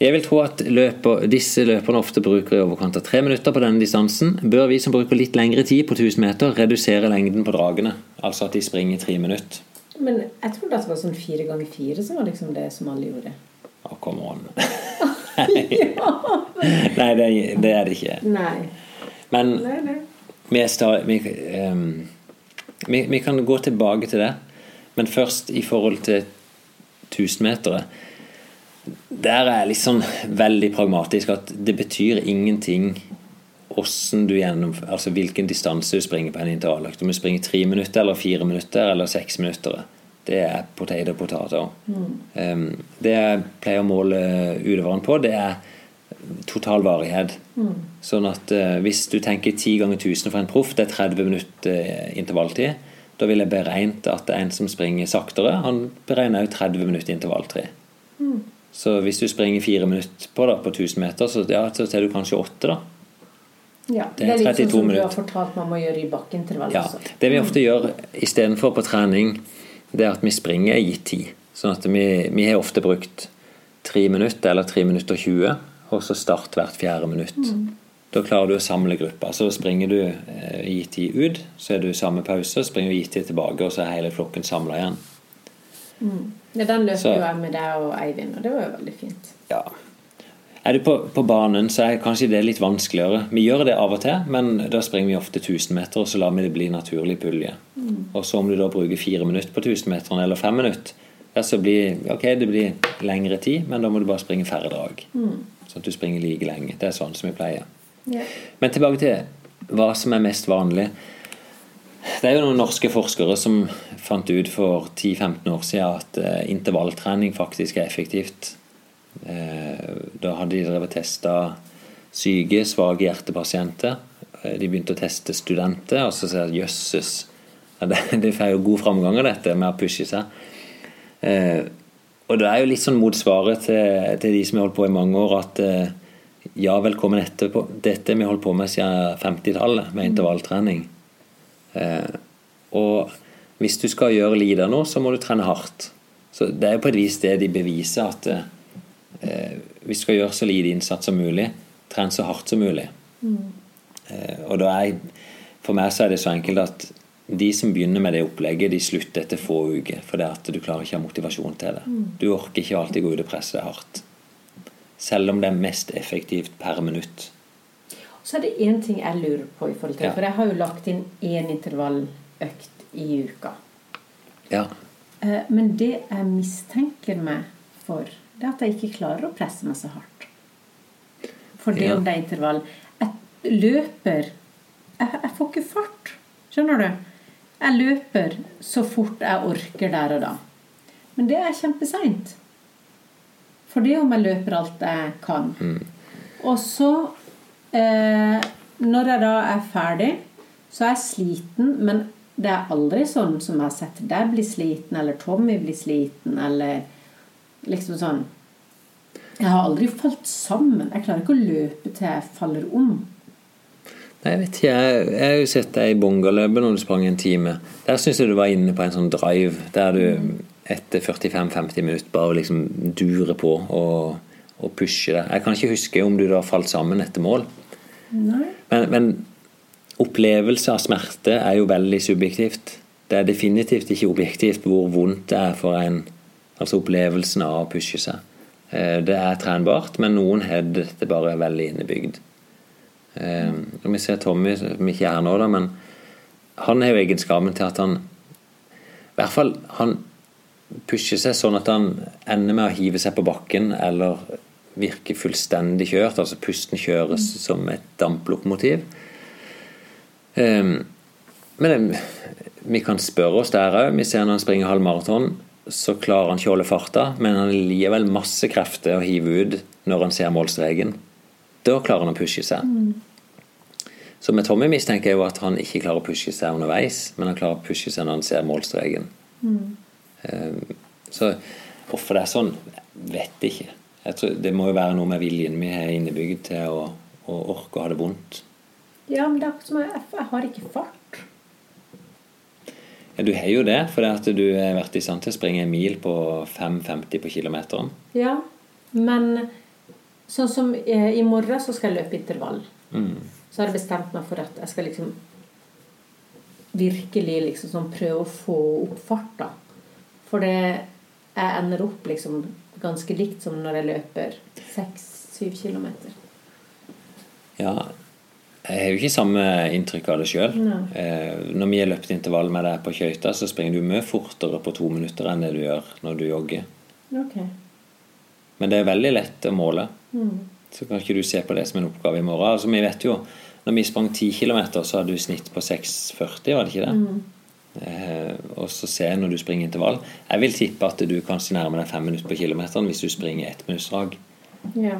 [SPEAKER 2] Jeg vil tro at løper, disse løperne ofte bruker i overkant av tre minutter på denne distansen. Bør vi som bruker litt lengre tid på 1000 meter, redusere lengden på dragene? Altså at de springer tre minutter.
[SPEAKER 1] Men jeg trodde at det var sånn fire ganger fire som var liksom det som alle gjorde.
[SPEAKER 2] Å, come on. Nei, det, det er det ikke.
[SPEAKER 1] Nei.
[SPEAKER 2] Men
[SPEAKER 1] Nei, nei.
[SPEAKER 2] vi, start, vi, um, vi, vi kan gå tilbake til det. Men først i forhold til 1000-metere. Der er jeg sånn veldig pragmatisk at det betyr ingenting du gjennom altså hvilken distanse du springer på en intervalløkt. Om du springer tre minutter eller fire minutter eller seks minutter. Det er potet og potater. Um, det jeg pleier å måle utøveren på, det er total varighet. Sånn at eh, hvis du tenker 10 ganger 1000 for en proff, det er 30 minutter eh, intervalltid. Da vil jeg beregnet at en som springer saktere, han beregner også 30 minutter intervalltid. Så hvis du springer fire minutter på, da, på 1000 meter, så, ja, så tar du kanskje åtte, da.
[SPEAKER 1] Ja,
[SPEAKER 2] Det
[SPEAKER 1] det
[SPEAKER 2] er
[SPEAKER 1] er litt sånn
[SPEAKER 2] 32
[SPEAKER 1] som du har
[SPEAKER 2] minutter.
[SPEAKER 1] fortalt man må gjøre i bakkeintervall
[SPEAKER 2] Ja,
[SPEAKER 1] også.
[SPEAKER 2] det vi ofte gjør istedenfor på trening, det er at vi springer i gitt tid. Sånn at vi, vi har ofte brukt tre minutter eller tre minutter og 20, og så start hvert fjerde minutt. Da klarer du å samle gruppa. Så springer du eh, i gitt tid ut, så er du samme pause, springer du i gitt tid tilbake, og så er hele flokken samla igjen.
[SPEAKER 1] Ja, den løp jo jeg med deg og Eivind, og det var jo veldig fint.
[SPEAKER 2] Ja. Er du på, på banen, så er kanskje det litt vanskeligere. Vi gjør det av og til, men da springer vi ofte 1000 meter, og så lar vi det bli naturlig pulje. Og så om du da bruker fire minutter på 1000-meteren eller fem minutter, ja, så blir ok, det blir lengre tid, men da må du bare springe færre drag. Sånn at du springer like lenge. Det er sånn som vi pleier.
[SPEAKER 1] Yeah.
[SPEAKER 2] Men tilbake til hva som er mest vanlig. Det er jo noen norske forskere som fant ut for 10-15 år siden at eh, intervalltrening faktisk er effektivt. Eh, da hadde de drevet testa syke, svake hjertepasienter. Eh, De begynte å teste studenter, og så sier de jøsses. Det, får jo god framgang av dette med å pushe seg. Og det er jo litt sånn motsvaret til, til de som har holdt på i mange år, at ja, velkommen etterpå. Dette har vi holdt på med siden 50-tallet, med intervalltrening. Og hvis du skal gjøre Lida nå, så må du trene hardt. Så det er jo på et vis det de beviser, at eh, hvis du skal gjøre så lite innsats som mulig, tren så hardt som mulig. Eh, og da er, for meg så er det så enkelt at de som begynner med det opplegget, de slutter etter få uker. For det at du klarer ikke å ha motivasjon til det. Du orker ikke alltid gå ut og presse deg hardt. Selv om det er mest effektivt per minutt.
[SPEAKER 1] Så er det én ting jeg lurer på i forhold til
[SPEAKER 2] Ja.
[SPEAKER 1] For jeg har jo lagt inn én intervalløkt i uka.
[SPEAKER 2] Ja.
[SPEAKER 1] Eh, Men det jeg mistenker meg for, det er at jeg ikke klarer å presse meg så hardt. For det
[SPEAKER 2] Ja.
[SPEAKER 1] om det er intervall Jeg løper jeg, jeg får ikke fart. Skjønner du? Jeg løper så fort jeg orker der og da. Men det er kjempeseint. For det om jeg løper alt jeg kan. Og så, eh, når jeg da er ferdig, så er jeg sliten, men det er aldri sånn som jeg har sett deg bli sliten, eller Tommy bli sliten, eller liksom sånn Jeg har aldri falt sammen. Jeg klarer ikke å løpe til jeg faller om.
[SPEAKER 2] Nei, Jeg vet ikke, jeg, jeg har jo sett deg i Bongaløpet når du sprang en time. Der syns jeg du var inne på en sånn drive der du etter 45-50 minutter bare liksom durer på og, og pusher deg. Jeg kan ikke huske om du da falt sammen etter mål.
[SPEAKER 1] Nei.
[SPEAKER 2] Men, men opplevelse av smerte er jo veldig subjektivt. Det er definitivt ikke objektivt hvor vondt det er for en. Altså opplevelsen av å pushe seg. Eh, Det er trenbart, men noen har dette bare veldig innebygd. Eh, Vi ser Tommy, som ikke er her nå, da, men han har jo egenskapen til at han I hvert fall han pusher seg sånn at han ender med å hive seg på bakken eller virke fullstendig kjørt. Altså pusten kjøres som et damplokomotiv. Um, men vi kan spørre oss der òg. Vi ser når han springer halv maraton, så klarer han ikke å holde farta, men han gir vel masse krefter å hive ut når han ser målstreken. Da klarer han å pushe seg. Så med Tommy mistenker jeg jo at han ikke klarer å pushe seg underveis, men han klarer å pushe seg når han ser målstreken.
[SPEAKER 1] Mm.
[SPEAKER 2] Eh, Så hvorfor det er sånn, vet jeg ikke. Jeg tror, det må jo være noe med viljen vi har innebygd til å, å orke å ha det vondt.
[SPEAKER 1] Ja, men det er akkurat som jeg, jeg har ikke fart.
[SPEAKER 2] Ja, du har jo det, for det at du har vært i stand til å springe en mil på 5,50 på kilometeren.
[SPEAKER 1] Ja, men sånn som eh, i morgen så skal jeg løpe intervall.
[SPEAKER 2] Mm.
[SPEAKER 1] Så har jeg bestemt meg for at jeg skal liksom virkelig liksom sånn prøve å få opp farta. For det jeg ender opp liksom ganske likt som når jeg løper 6-7 kilometer.
[SPEAKER 2] Ja, jeg har jo ikke samme inntrykk av det sjøl. Eh, når vi har løpt intervall med deg på skøyter, så springer du mye fortere på to minutter enn det du gjør når du jogger.
[SPEAKER 1] Ok.
[SPEAKER 2] Men det er veldig lett å måle.
[SPEAKER 1] Mm.
[SPEAKER 2] Så kan ikke du se på det som en oppgave i morgen. Altså, vi vet jo, når vi sprang 10 km, så hadde du snitt på 6,40, var det ikke det?
[SPEAKER 1] Mm.
[SPEAKER 2] Eh, og så se når du springer intervall. Jeg vil tippe at du kanskje nærmer deg fem minutter på kilometeren hvis du springer ett minuttsdrag.
[SPEAKER 1] Ja.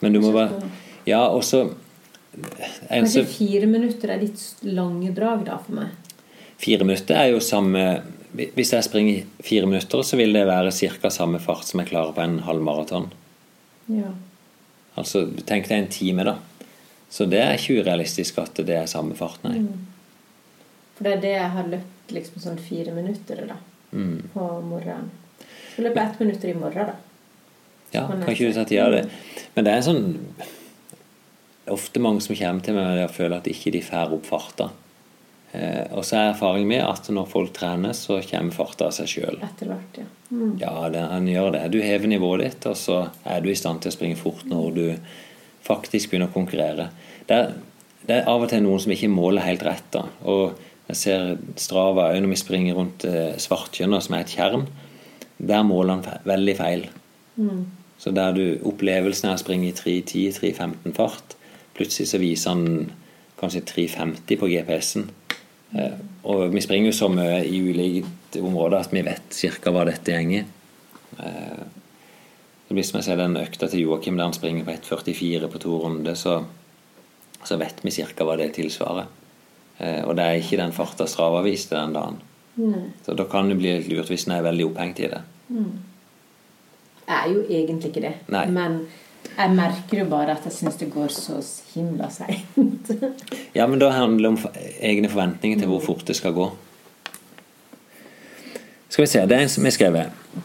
[SPEAKER 2] Men du må bare Ja, og så
[SPEAKER 1] Kanskje fire minutter er litt lange drag da for meg.
[SPEAKER 2] Fire minutter er jo samme Hvis jeg springer fire minutter, så vil det være ca. samme fart som jeg klarer på en halvmaraton.
[SPEAKER 1] Ja.
[SPEAKER 2] Altså, tenk deg en time, da. Så det er ikke urealistisk at det er samme fart, nei.
[SPEAKER 1] Mm. For det er det jeg har løpt liksom sånn fire minutter da,
[SPEAKER 2] Mm.
[SPEAKER 1] på morgenen. Så løper jeg ett minutt i morgen, da.
[SPEAKER 2] Ja,
[SPEAKER 1] Kan
[SPEAKER 2] ikke du
[SPEAKER 1] si.
[SPEAKER 2] tida av det. Men det er en sånn det er ofte mange som kommer til meg med det å føle at ikke de får opp farta. Eh, og så er erfaringen min at når folk trener, så kommer farta av seg sjøl.
[SPEAKER 1] Ja. Mm.
[SPEAKER 2] Ja, det, han gjør det. Du hever nivået ditt, og så er du i stand til å springe fort når du faktisk begynner å konkurrere. Det er, det er av og til noen som ikke måler helt rett. da, og jeg ser Strava òg når vi springer rundt eh, Svartjønna, som er et tjern. Der måler han fe veldig feil.
[SPEAKER 1] Mm.
[SPEAKER 2] Så der du opplevelsen er å springe i 3.10-3.15 fart, plutselig så viser han kanskje 3.50 på GPS-en. Eh, og vi springer jo så mye i ulike områder at vi vet ca. hva dette gjenger. Det blir som jeg ser den økta til Joakim der han springer på 1,44 på to runder, så, så vet vi ca. hva det tilsvarer. Eh, og det er ikke den farta Strava viste den dagen.
[SPEAKER 1] Nei.
[SPEAKER 2] Så da kan det bli litt lurt hvis en er veldig opphengt i det.
[SPEAKER 1] Mm. Jeg er jo egentlig ikke det.
[SPEAKER 2] Nei.
[SPEAKER 1] Men jeg merker jo bare at jeg syns det går så himla seint.
[SPEAKER 2] Ja, men da handler det om egne forventninger til hvor fort det skal gå. Skal vi se, det er en som har skrevet.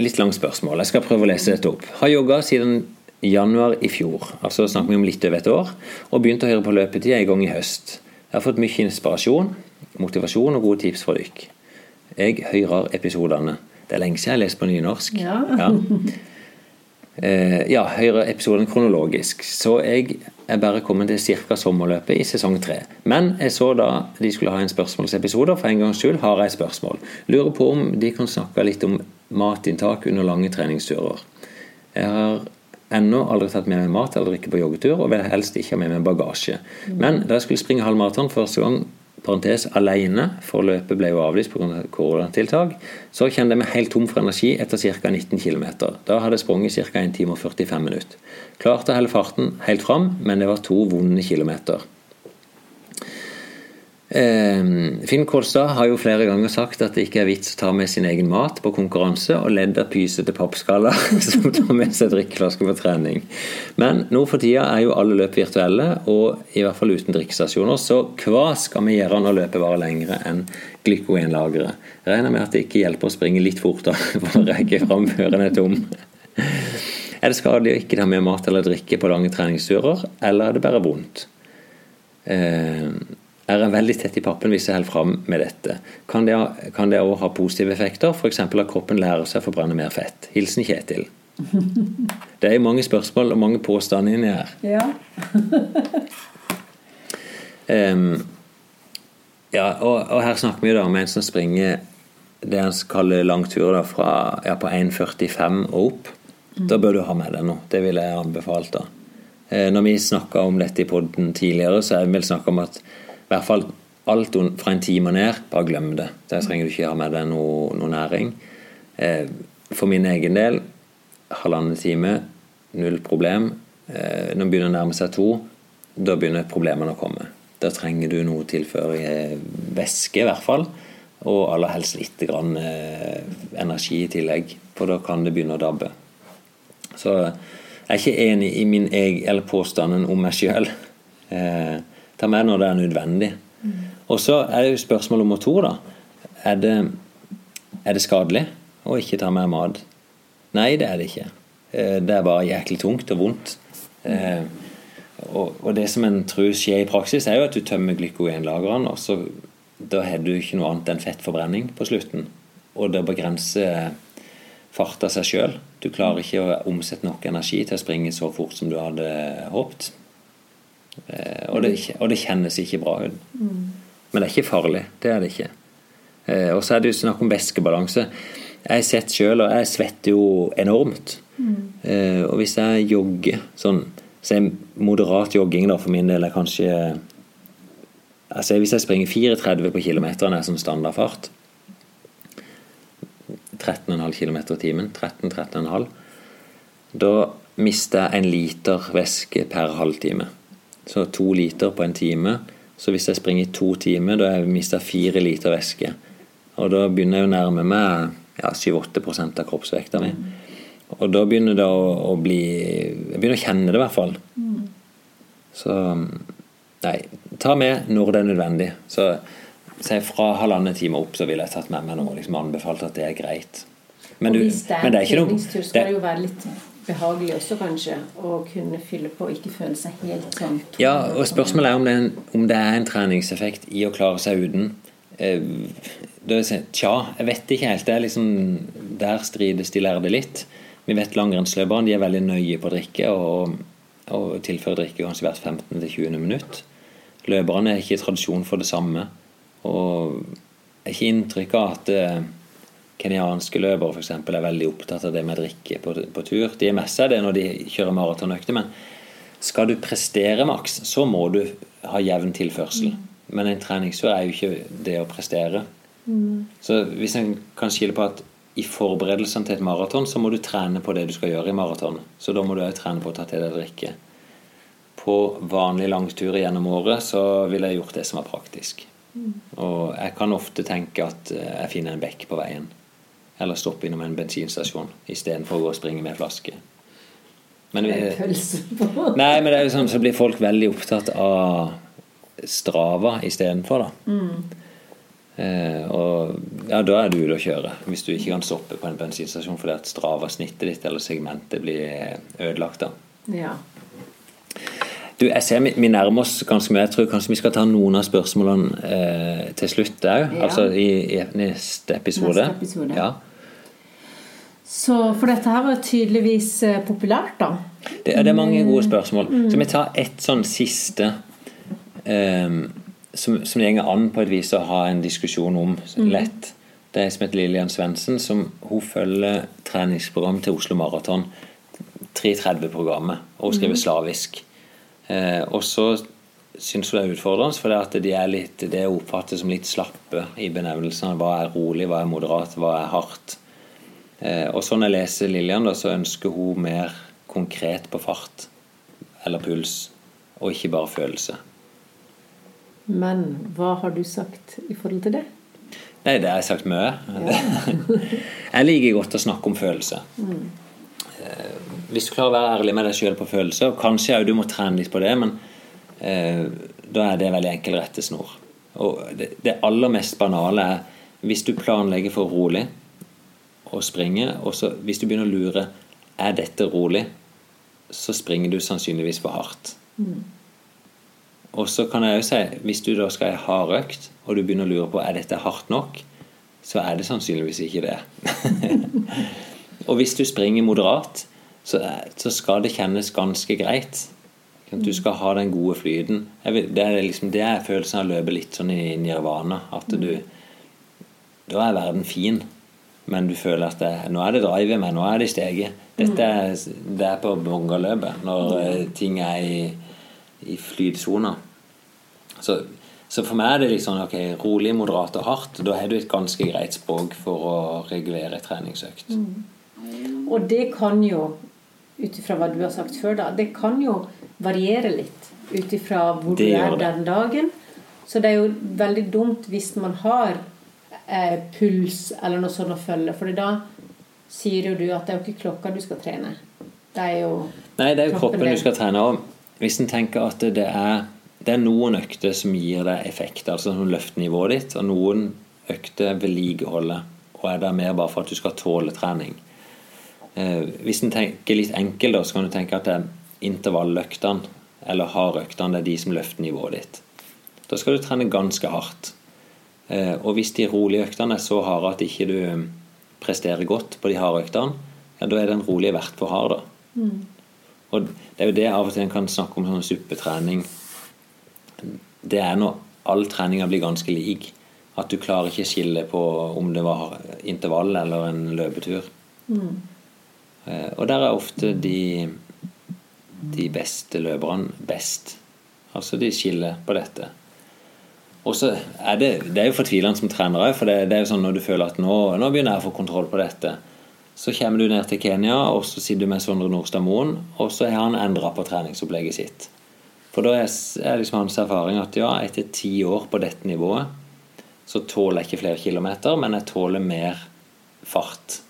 [SPEAKER 2] Litt langt spørsmål. Jeg skal prøve å lese dette opp. Har jogga siden januar i fjor, altså snakker vi om litt over et år, og begynt å høre på løpetid en gang i høst. Jeg har fått mye inspirasjon, motivasjon og gode tips fra dykk. Jeg hører episodene. Det er lenge siden jeg har lest på nynorsk.
[SPEAKER 1] Ja.
[SPEAKER 2] Eh, ja, høyre episoden kronologisk. Så jeg er bare kommet til ca. sommerløpet i sesong tre. Men jeg så da de skulle ha en spørsmålsepisode, for en gangs skyld har jeg spørsmål. Lurer på om de kan snakke litt om matinntak under lange treningsturer. Jeg har ennå aldri tatt med meg mat eller drikke på joggetur, og vil helst ikke ha med meg bagasje. Men da jeg skulle springe halvmaraton første gang, parentes alene, for løpet ble jo avlyst pga. koronatiltak, så kjente meg helt tom for energi etter ca. 19 km. Da hadde jeg sprunget ca. 1 time og 45 minutter. Klarte å holde farten helt fram, men det var to vonde kilometer. Eh, Finn Kolstad har jo flere ganger sagt at det ikke er vits å ta med sin egen mat på konkurranse, og ledda pysete pappskaller som tar med seg drikkeflasker på trening. Men nå for tida er jo alle løp virtuelle, og i hvert fall uten drikkestasjoner, så hva skal vi gjøre når løpet varer lengre enn glykogenlageret? Regner med at det ikke hjelper å springe litt fortere for å rekke fram før en er tom. Er det skadelig å ikke ta med mat eller drikke på lange treningsturer, eller er det bare vondt? Eh, er veldig tett i pappen hvis jeg holder fram med dette. Kan det, òg ha positive effekter, f.eks. at kroppen lærer seg å forbrenne mer fett? Hilsen Kjetil. Det er jo mange spørsmål og mange påstander inni her.
[SPEAKER 1] Ja.
[SPEAKER 2] um, ja, og, og her snakker vi da om en som springer det han kaller langturer fra ja, på 1,45 og opp. Da bør du ha med deg noe. Det ville jeg anbefalt. da. Eh, når vi snakka om dette i podden tidligere, så har vi vel snakka om at i hvert fall alt fra en time og ned, bare glem det. Der trenger du ikke ha med deg noe, noe næring. Eh, for min egen del, halvannen time, null problem. Eh, når det begynner å nærme seg to, da begynner problemene å komme. Da trenger du noe tilføre i væske, i hvert fall. Og aller helst litt grann, eh, energi i tillegg, for da kan det begynne å dabbe. Så jeg er ikke enig i min egen, eller påstanden om meg sjøl. Eh, ta med når det er nødvendig. Og så er det jo spørsmål nummer to, da. Er det, er det skadelig å ikke ta med mat? Nei, det er det ikke. Eh, Det er bare jæklig tungt og vondt. Eh, Og, det som en tror skjer i praksis, er jo at du tømmer glykogenlagrene, og så da har du ikke noe annet enn fettforbrenning på slutten. Og det begrenser fart av seg sjøl. Du klarer ikke å omsette nok energi til å springe så fort som du hadde håpet. Eh, Og det, og det kjennes ikke bra ut. Men det er ikke farlig. Det er det ikke. Eh, Og så er det jo snakk om væskebalanse. Jeg har sett sjøl, og jeg svetter jo enormt. Eh, Og hvis jeg jogger sånn så er moderat jogging da for min del er kanskje altså Hvis jeg springer 34 på kilometeren er som standardfart 13,5 km i timen 13-13,5 da mister jeg en liter væske per halvtime. Så to liter på en time. Så hvis jeg springer i to timer, da har jeg mista fire liter væske. Og da begynner jeg å nærme meg ja, 7-8 av kroppsvekta mi. Og da begynner det å, å bli Jeg begynner å kjenne det, i hvert fall. Så Nei, ta med når det er nødvendig. Så si fra halvannen time opp, så ville jeg tatt med meg noe. Liksom anbefalt at det er greit. Men, du, men
[SPEAKER 1] en
[SPEAKER 2] det er ikke noe
[SPEAKER 1] det behagelig også, kanskje. Å kunne fylle på og ikke føle seg helt sånn.
[SPEAKER 2] Ja, og spørsmålet er om det er en, om det er en treningseffekt i å klare seg uten. Eh, Tja, jeg vet ikke helt. Det er liksom, Der strides de lærde litt. Vi vet langrennsløperne de er veldig nøye på å drikke og, og tilfører drikke kanskje hvert 15.-20. minutt. Løperne er ikke tradisjon for det samme. Og jeg har ikke inntrykk av at eh, kenyanske løpere eksempel, er veldig opptatt av det med drikke på, på tur. De er mest av det når de kjører maratonøkter, men skal du prestere maks, så må du ha jevn tilførsel. Men en treningstur er jo ikke det å prestere. Så hvis en kan skille på at i forberedelsene til et maraton så må du trene på det du skal gjøre i maraton. Så da må du òg trene på å ta til deg drikke. På vanlige langturer gjennom året så ville jeg gjort det som var praktisk. Og jeg kan ofte tenke at eh, jeg finner en bekk på veien. Eller stoppe innom en bensinstasjon istedenfor å gå og springe med flaske. Men nei, men det er jo sånn, så blir folk veldig opptatt av Strava istedenfor, da. Eh, og ja, da er du ute å kjøre. Hvis du ikke kan stoppe på en bensinstasjon fordi at Strava-snittet ditt eller segmentet blir ødelagt. da.
[SPEAKER 1] Ja.
[SPEAKER 2] Du, jeg ser vi, vi nærmer oss ganske mye. Jeg tror kanskje vi skal ta noen av spørsmålene eh, til slutt òg.
[SPEAKER 1] Ja.
[SPEAKER 2] Altså i, i neste episode.
[SPEAKER 1] Neste episode.
[SPEAKER 2] Ja.
[SPEAKER 1] Så for dette her var tydeligvis eh, populært, da.
[SPEAKER 2] Det, er- det er mange gode spørsmål.
[SPEAKER 1] Mm.
[SPEAKER 2] Så vi tar ett sånn siste um, som, som det går an på et vis å ha en diskusjon om
[SPEAKER 1] Mm.
[SPEAKER 2] lett. Det er som heter Lillian Svendsen, som hun følger treningsprogram til Oslo Maraton. 330-programmet, og hun skriver
[SPEAKER 1] Mhm.
[SPEAKER 2] slavisk. Eh, og så syns hun det er utfordrende, for det de er litt, det er oppfattet som litt slappe i benevnelsene. Hva er rolig, hva er moderat, hva er hardt? Eh, og sånn jeg leser Lillian, da, så ønsker hun mer konkret på fart eller puls, og ikke bare følelse.
[SPEAKER 1] Men hva har du sagt i forhold til det?
[SPEAKER 2] Nei, det har jeg sagt mye. jeg liker godt å snakke om følelse.
[SPEAKER 1] Mm.
[SPEAKER 2] Hvis du klarer å være ærlig med deg sjøl på følelse, og kanskje òg du må trene litt på det, men eh, da er det veldig enkel rettesnor. Og det, det aller mest banale er hvis du planlegger for rolig og springer, og så hvis du begynner å lure er dette rolig, så springer du sannsynligvis for hardt.
[SPEAKER 1] Mm.
[SPEAKER 2] Og så kan jeg jo si, hvis du da skal ha hardøkt, og du begynner å lure på er dette hardt nok, så er det sannsynligvis ikke det. og hvis du springer moderat, så, så skal det kjennes ganske greit. Du skal ha den gode flyten. Det, er liksom, det er følelsen av å løpe litt sånn i nirvana. At du Da er verden fin, men du føler at det, nå er det drive med, nå er det steget. Dette er, det er på bongaløpet, når eh, ting er i, i flytsona. Så, så for meg er det sånn ok, rolig, moderat og hardt. Da har du et ganske greit språk for å regulere en treningsøkt.
[SPEAKER 1] Og det kan jo, ut ifra hva du har sagt før, da, det kan jo variere litt ut ifra hvor
[SPEAKER 2] Det
[SPEAKER 1] du er den dagen. Så det er jo veldig dumt hvis man har eh, puls eller noe sånt å følge, for da sier jo du at det er jo ikke klokka du skal trene. Det er jo
[SPEAKER 2] Nei, det er jo kroppen
[SPEAKER 1] din.
[SPEAKER 2] du skal trene. Og hvis en tenker at det er, det er noen økter som gir deg effekt, altså som løfter nivået ditt, og noen økter vedlikeholder og er der mer bare for at du skal tåle trening. Eh, hvis en tenker litt enkelt, da, så kan du tenke at det er intervalløktene eller hardøktene det er de som løfter nivået ditt. Da skal du trene ganske hardt. Eh, og hvis de rolige øktene er så harde at ikke du presterer godt på de harde øktene, ja, da er den rolige verdt for hard. da.
[SPEAKER 1] Mm.
[SPEAKER 2] Og det er jo det av og til en kan snakke om sånn suppetrening. Det er når all treninga blir ganske lik. At du klarer ikke skille på om det var intervall eller en løpetur.
[SPEAKER 1] Mm.
[SPEAKER 2] Eh, Og der er ofte de, de beste løperne best. Altså de skiller på dette. Og så er det, det er jo fortvilende som trener òg, for det, det er jo sånn når du føler at nå, nå begynner jeg å få kontroll på dette. Så kommer du ned til Kenya, og så sitter du med Sondre Nordstad Moen, og så har han endra på treningsopplegget sitt. For da er, liksom hans erfaring at ja, etter ti år på dette nivået, så tåler jeg ikke flere kilometer, men jeg tåler mer fart.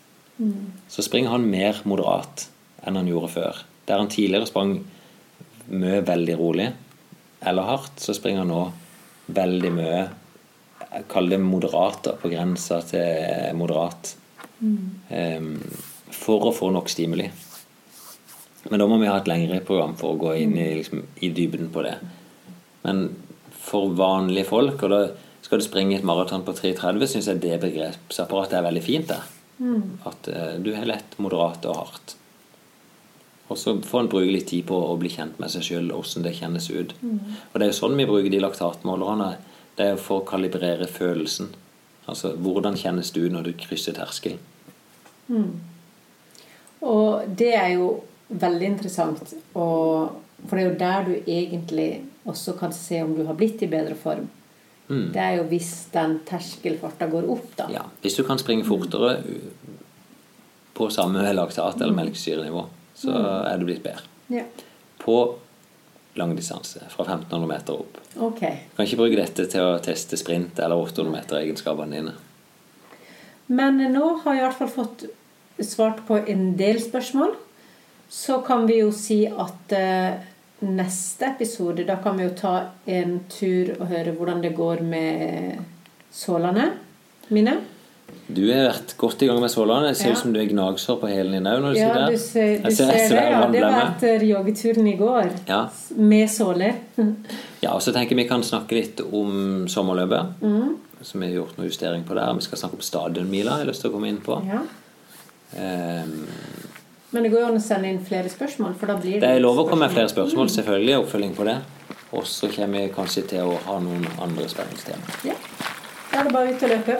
[SPEAKER 1] Mm.
[SPEAKER 2] Så springer han mer moderat enn han gjorde før. Der han tidligere sprang mye veldig rolig eller hardt, så springer han nå veldig mye Jeg kaller det moderat, da, på grensa til moderat. Em, for å få nok stimuli. Men da må vi ha et lengre program for å gå inn i, liksom, i dybden på det. Men for vanlige folk, og da skal du springe et maraton på 3.30, syns jeg det begrepsapparatet er veldig fint. der.
[SPEAKER 1] Mm.
[SPEAKER 2] At uh, du har lett, moderat og hardt. Og så får en bruke litt tid på å bli kjent med seg sjøl, åssen det kjennes ut.
[SPEAKER 1] Mm.
[SPEAKER 2] Og det er jo sånn vi bruker de laktatmålerne. Det er for å kalibrere følelsen. Altså hvordan kjennes du når du krysser terskelen?
[SPEAKER 1] Mm. Og det er jo veldig interessant, og, for det er jo der du egentlig også kan se om du har blitt i bedre form.
[SPEAKER 2] Mm.
[SPEAKER 1] Det er jo hvis den terskelfarta går opp, da.
[SPEAKER 2] Ja, hvis du kan springe fortere på samme laktat- eller melkesyrenivå, så er det blitt bedre.
[SPEAKER 1] Ja.
[SPEAKER 2] På langdistanse, fra 1500 meter opp. Okay. Kan ikke bruke dette til å teste sprint eller 800 meter-egenskapene dine.
[SPEAKER 1] Men nå har jeg i hvert fall fått svart på en del spørsmål. Så kan vi jo si at eh, neste episode, da kan vi jo ta en tur og høre hvordan det går med sålene mine.
[SPEAKER 2] Du har vært godt i gang med Svolvane. Det ser
[SPEAKER 1] Ja.
[SPEAKER 2] ut som du er gnagsår på hælen din òg
[SPEAKER 1] Ja, du ser, du ser,
[SPEAKER 2] ser
[SPEAKER 1] det. Ja, det var etter joggeturen i går.
[SPEAKER 2] Ja.
[SPEAKER 1] Med såler.
[SPEAKER 2] ja, og så tenker vi kan snakke litt om sommerløpet.
[SPEAKER 1] Mm.
[SPEAKER 2] Så vi har gjort noe justering på der. Vi skal snakke om stadionmila. Jeg har lyst til å komme inn på.
[SPEAKER 1] Ja.
[SPEAKER 2] Um,
[SPEAKER 1] Men det går jo an å sende inn flere spørsmål, for da blir
[SPEAKER 2] Det er lov å komme med flere spørsmål, selvfølgelig. Oppfølging på det. Og så kommer vi kanskje til å ha noen andre spenningstema.
[SPEAKER 1] Ja. Da er det bare ut og løpe.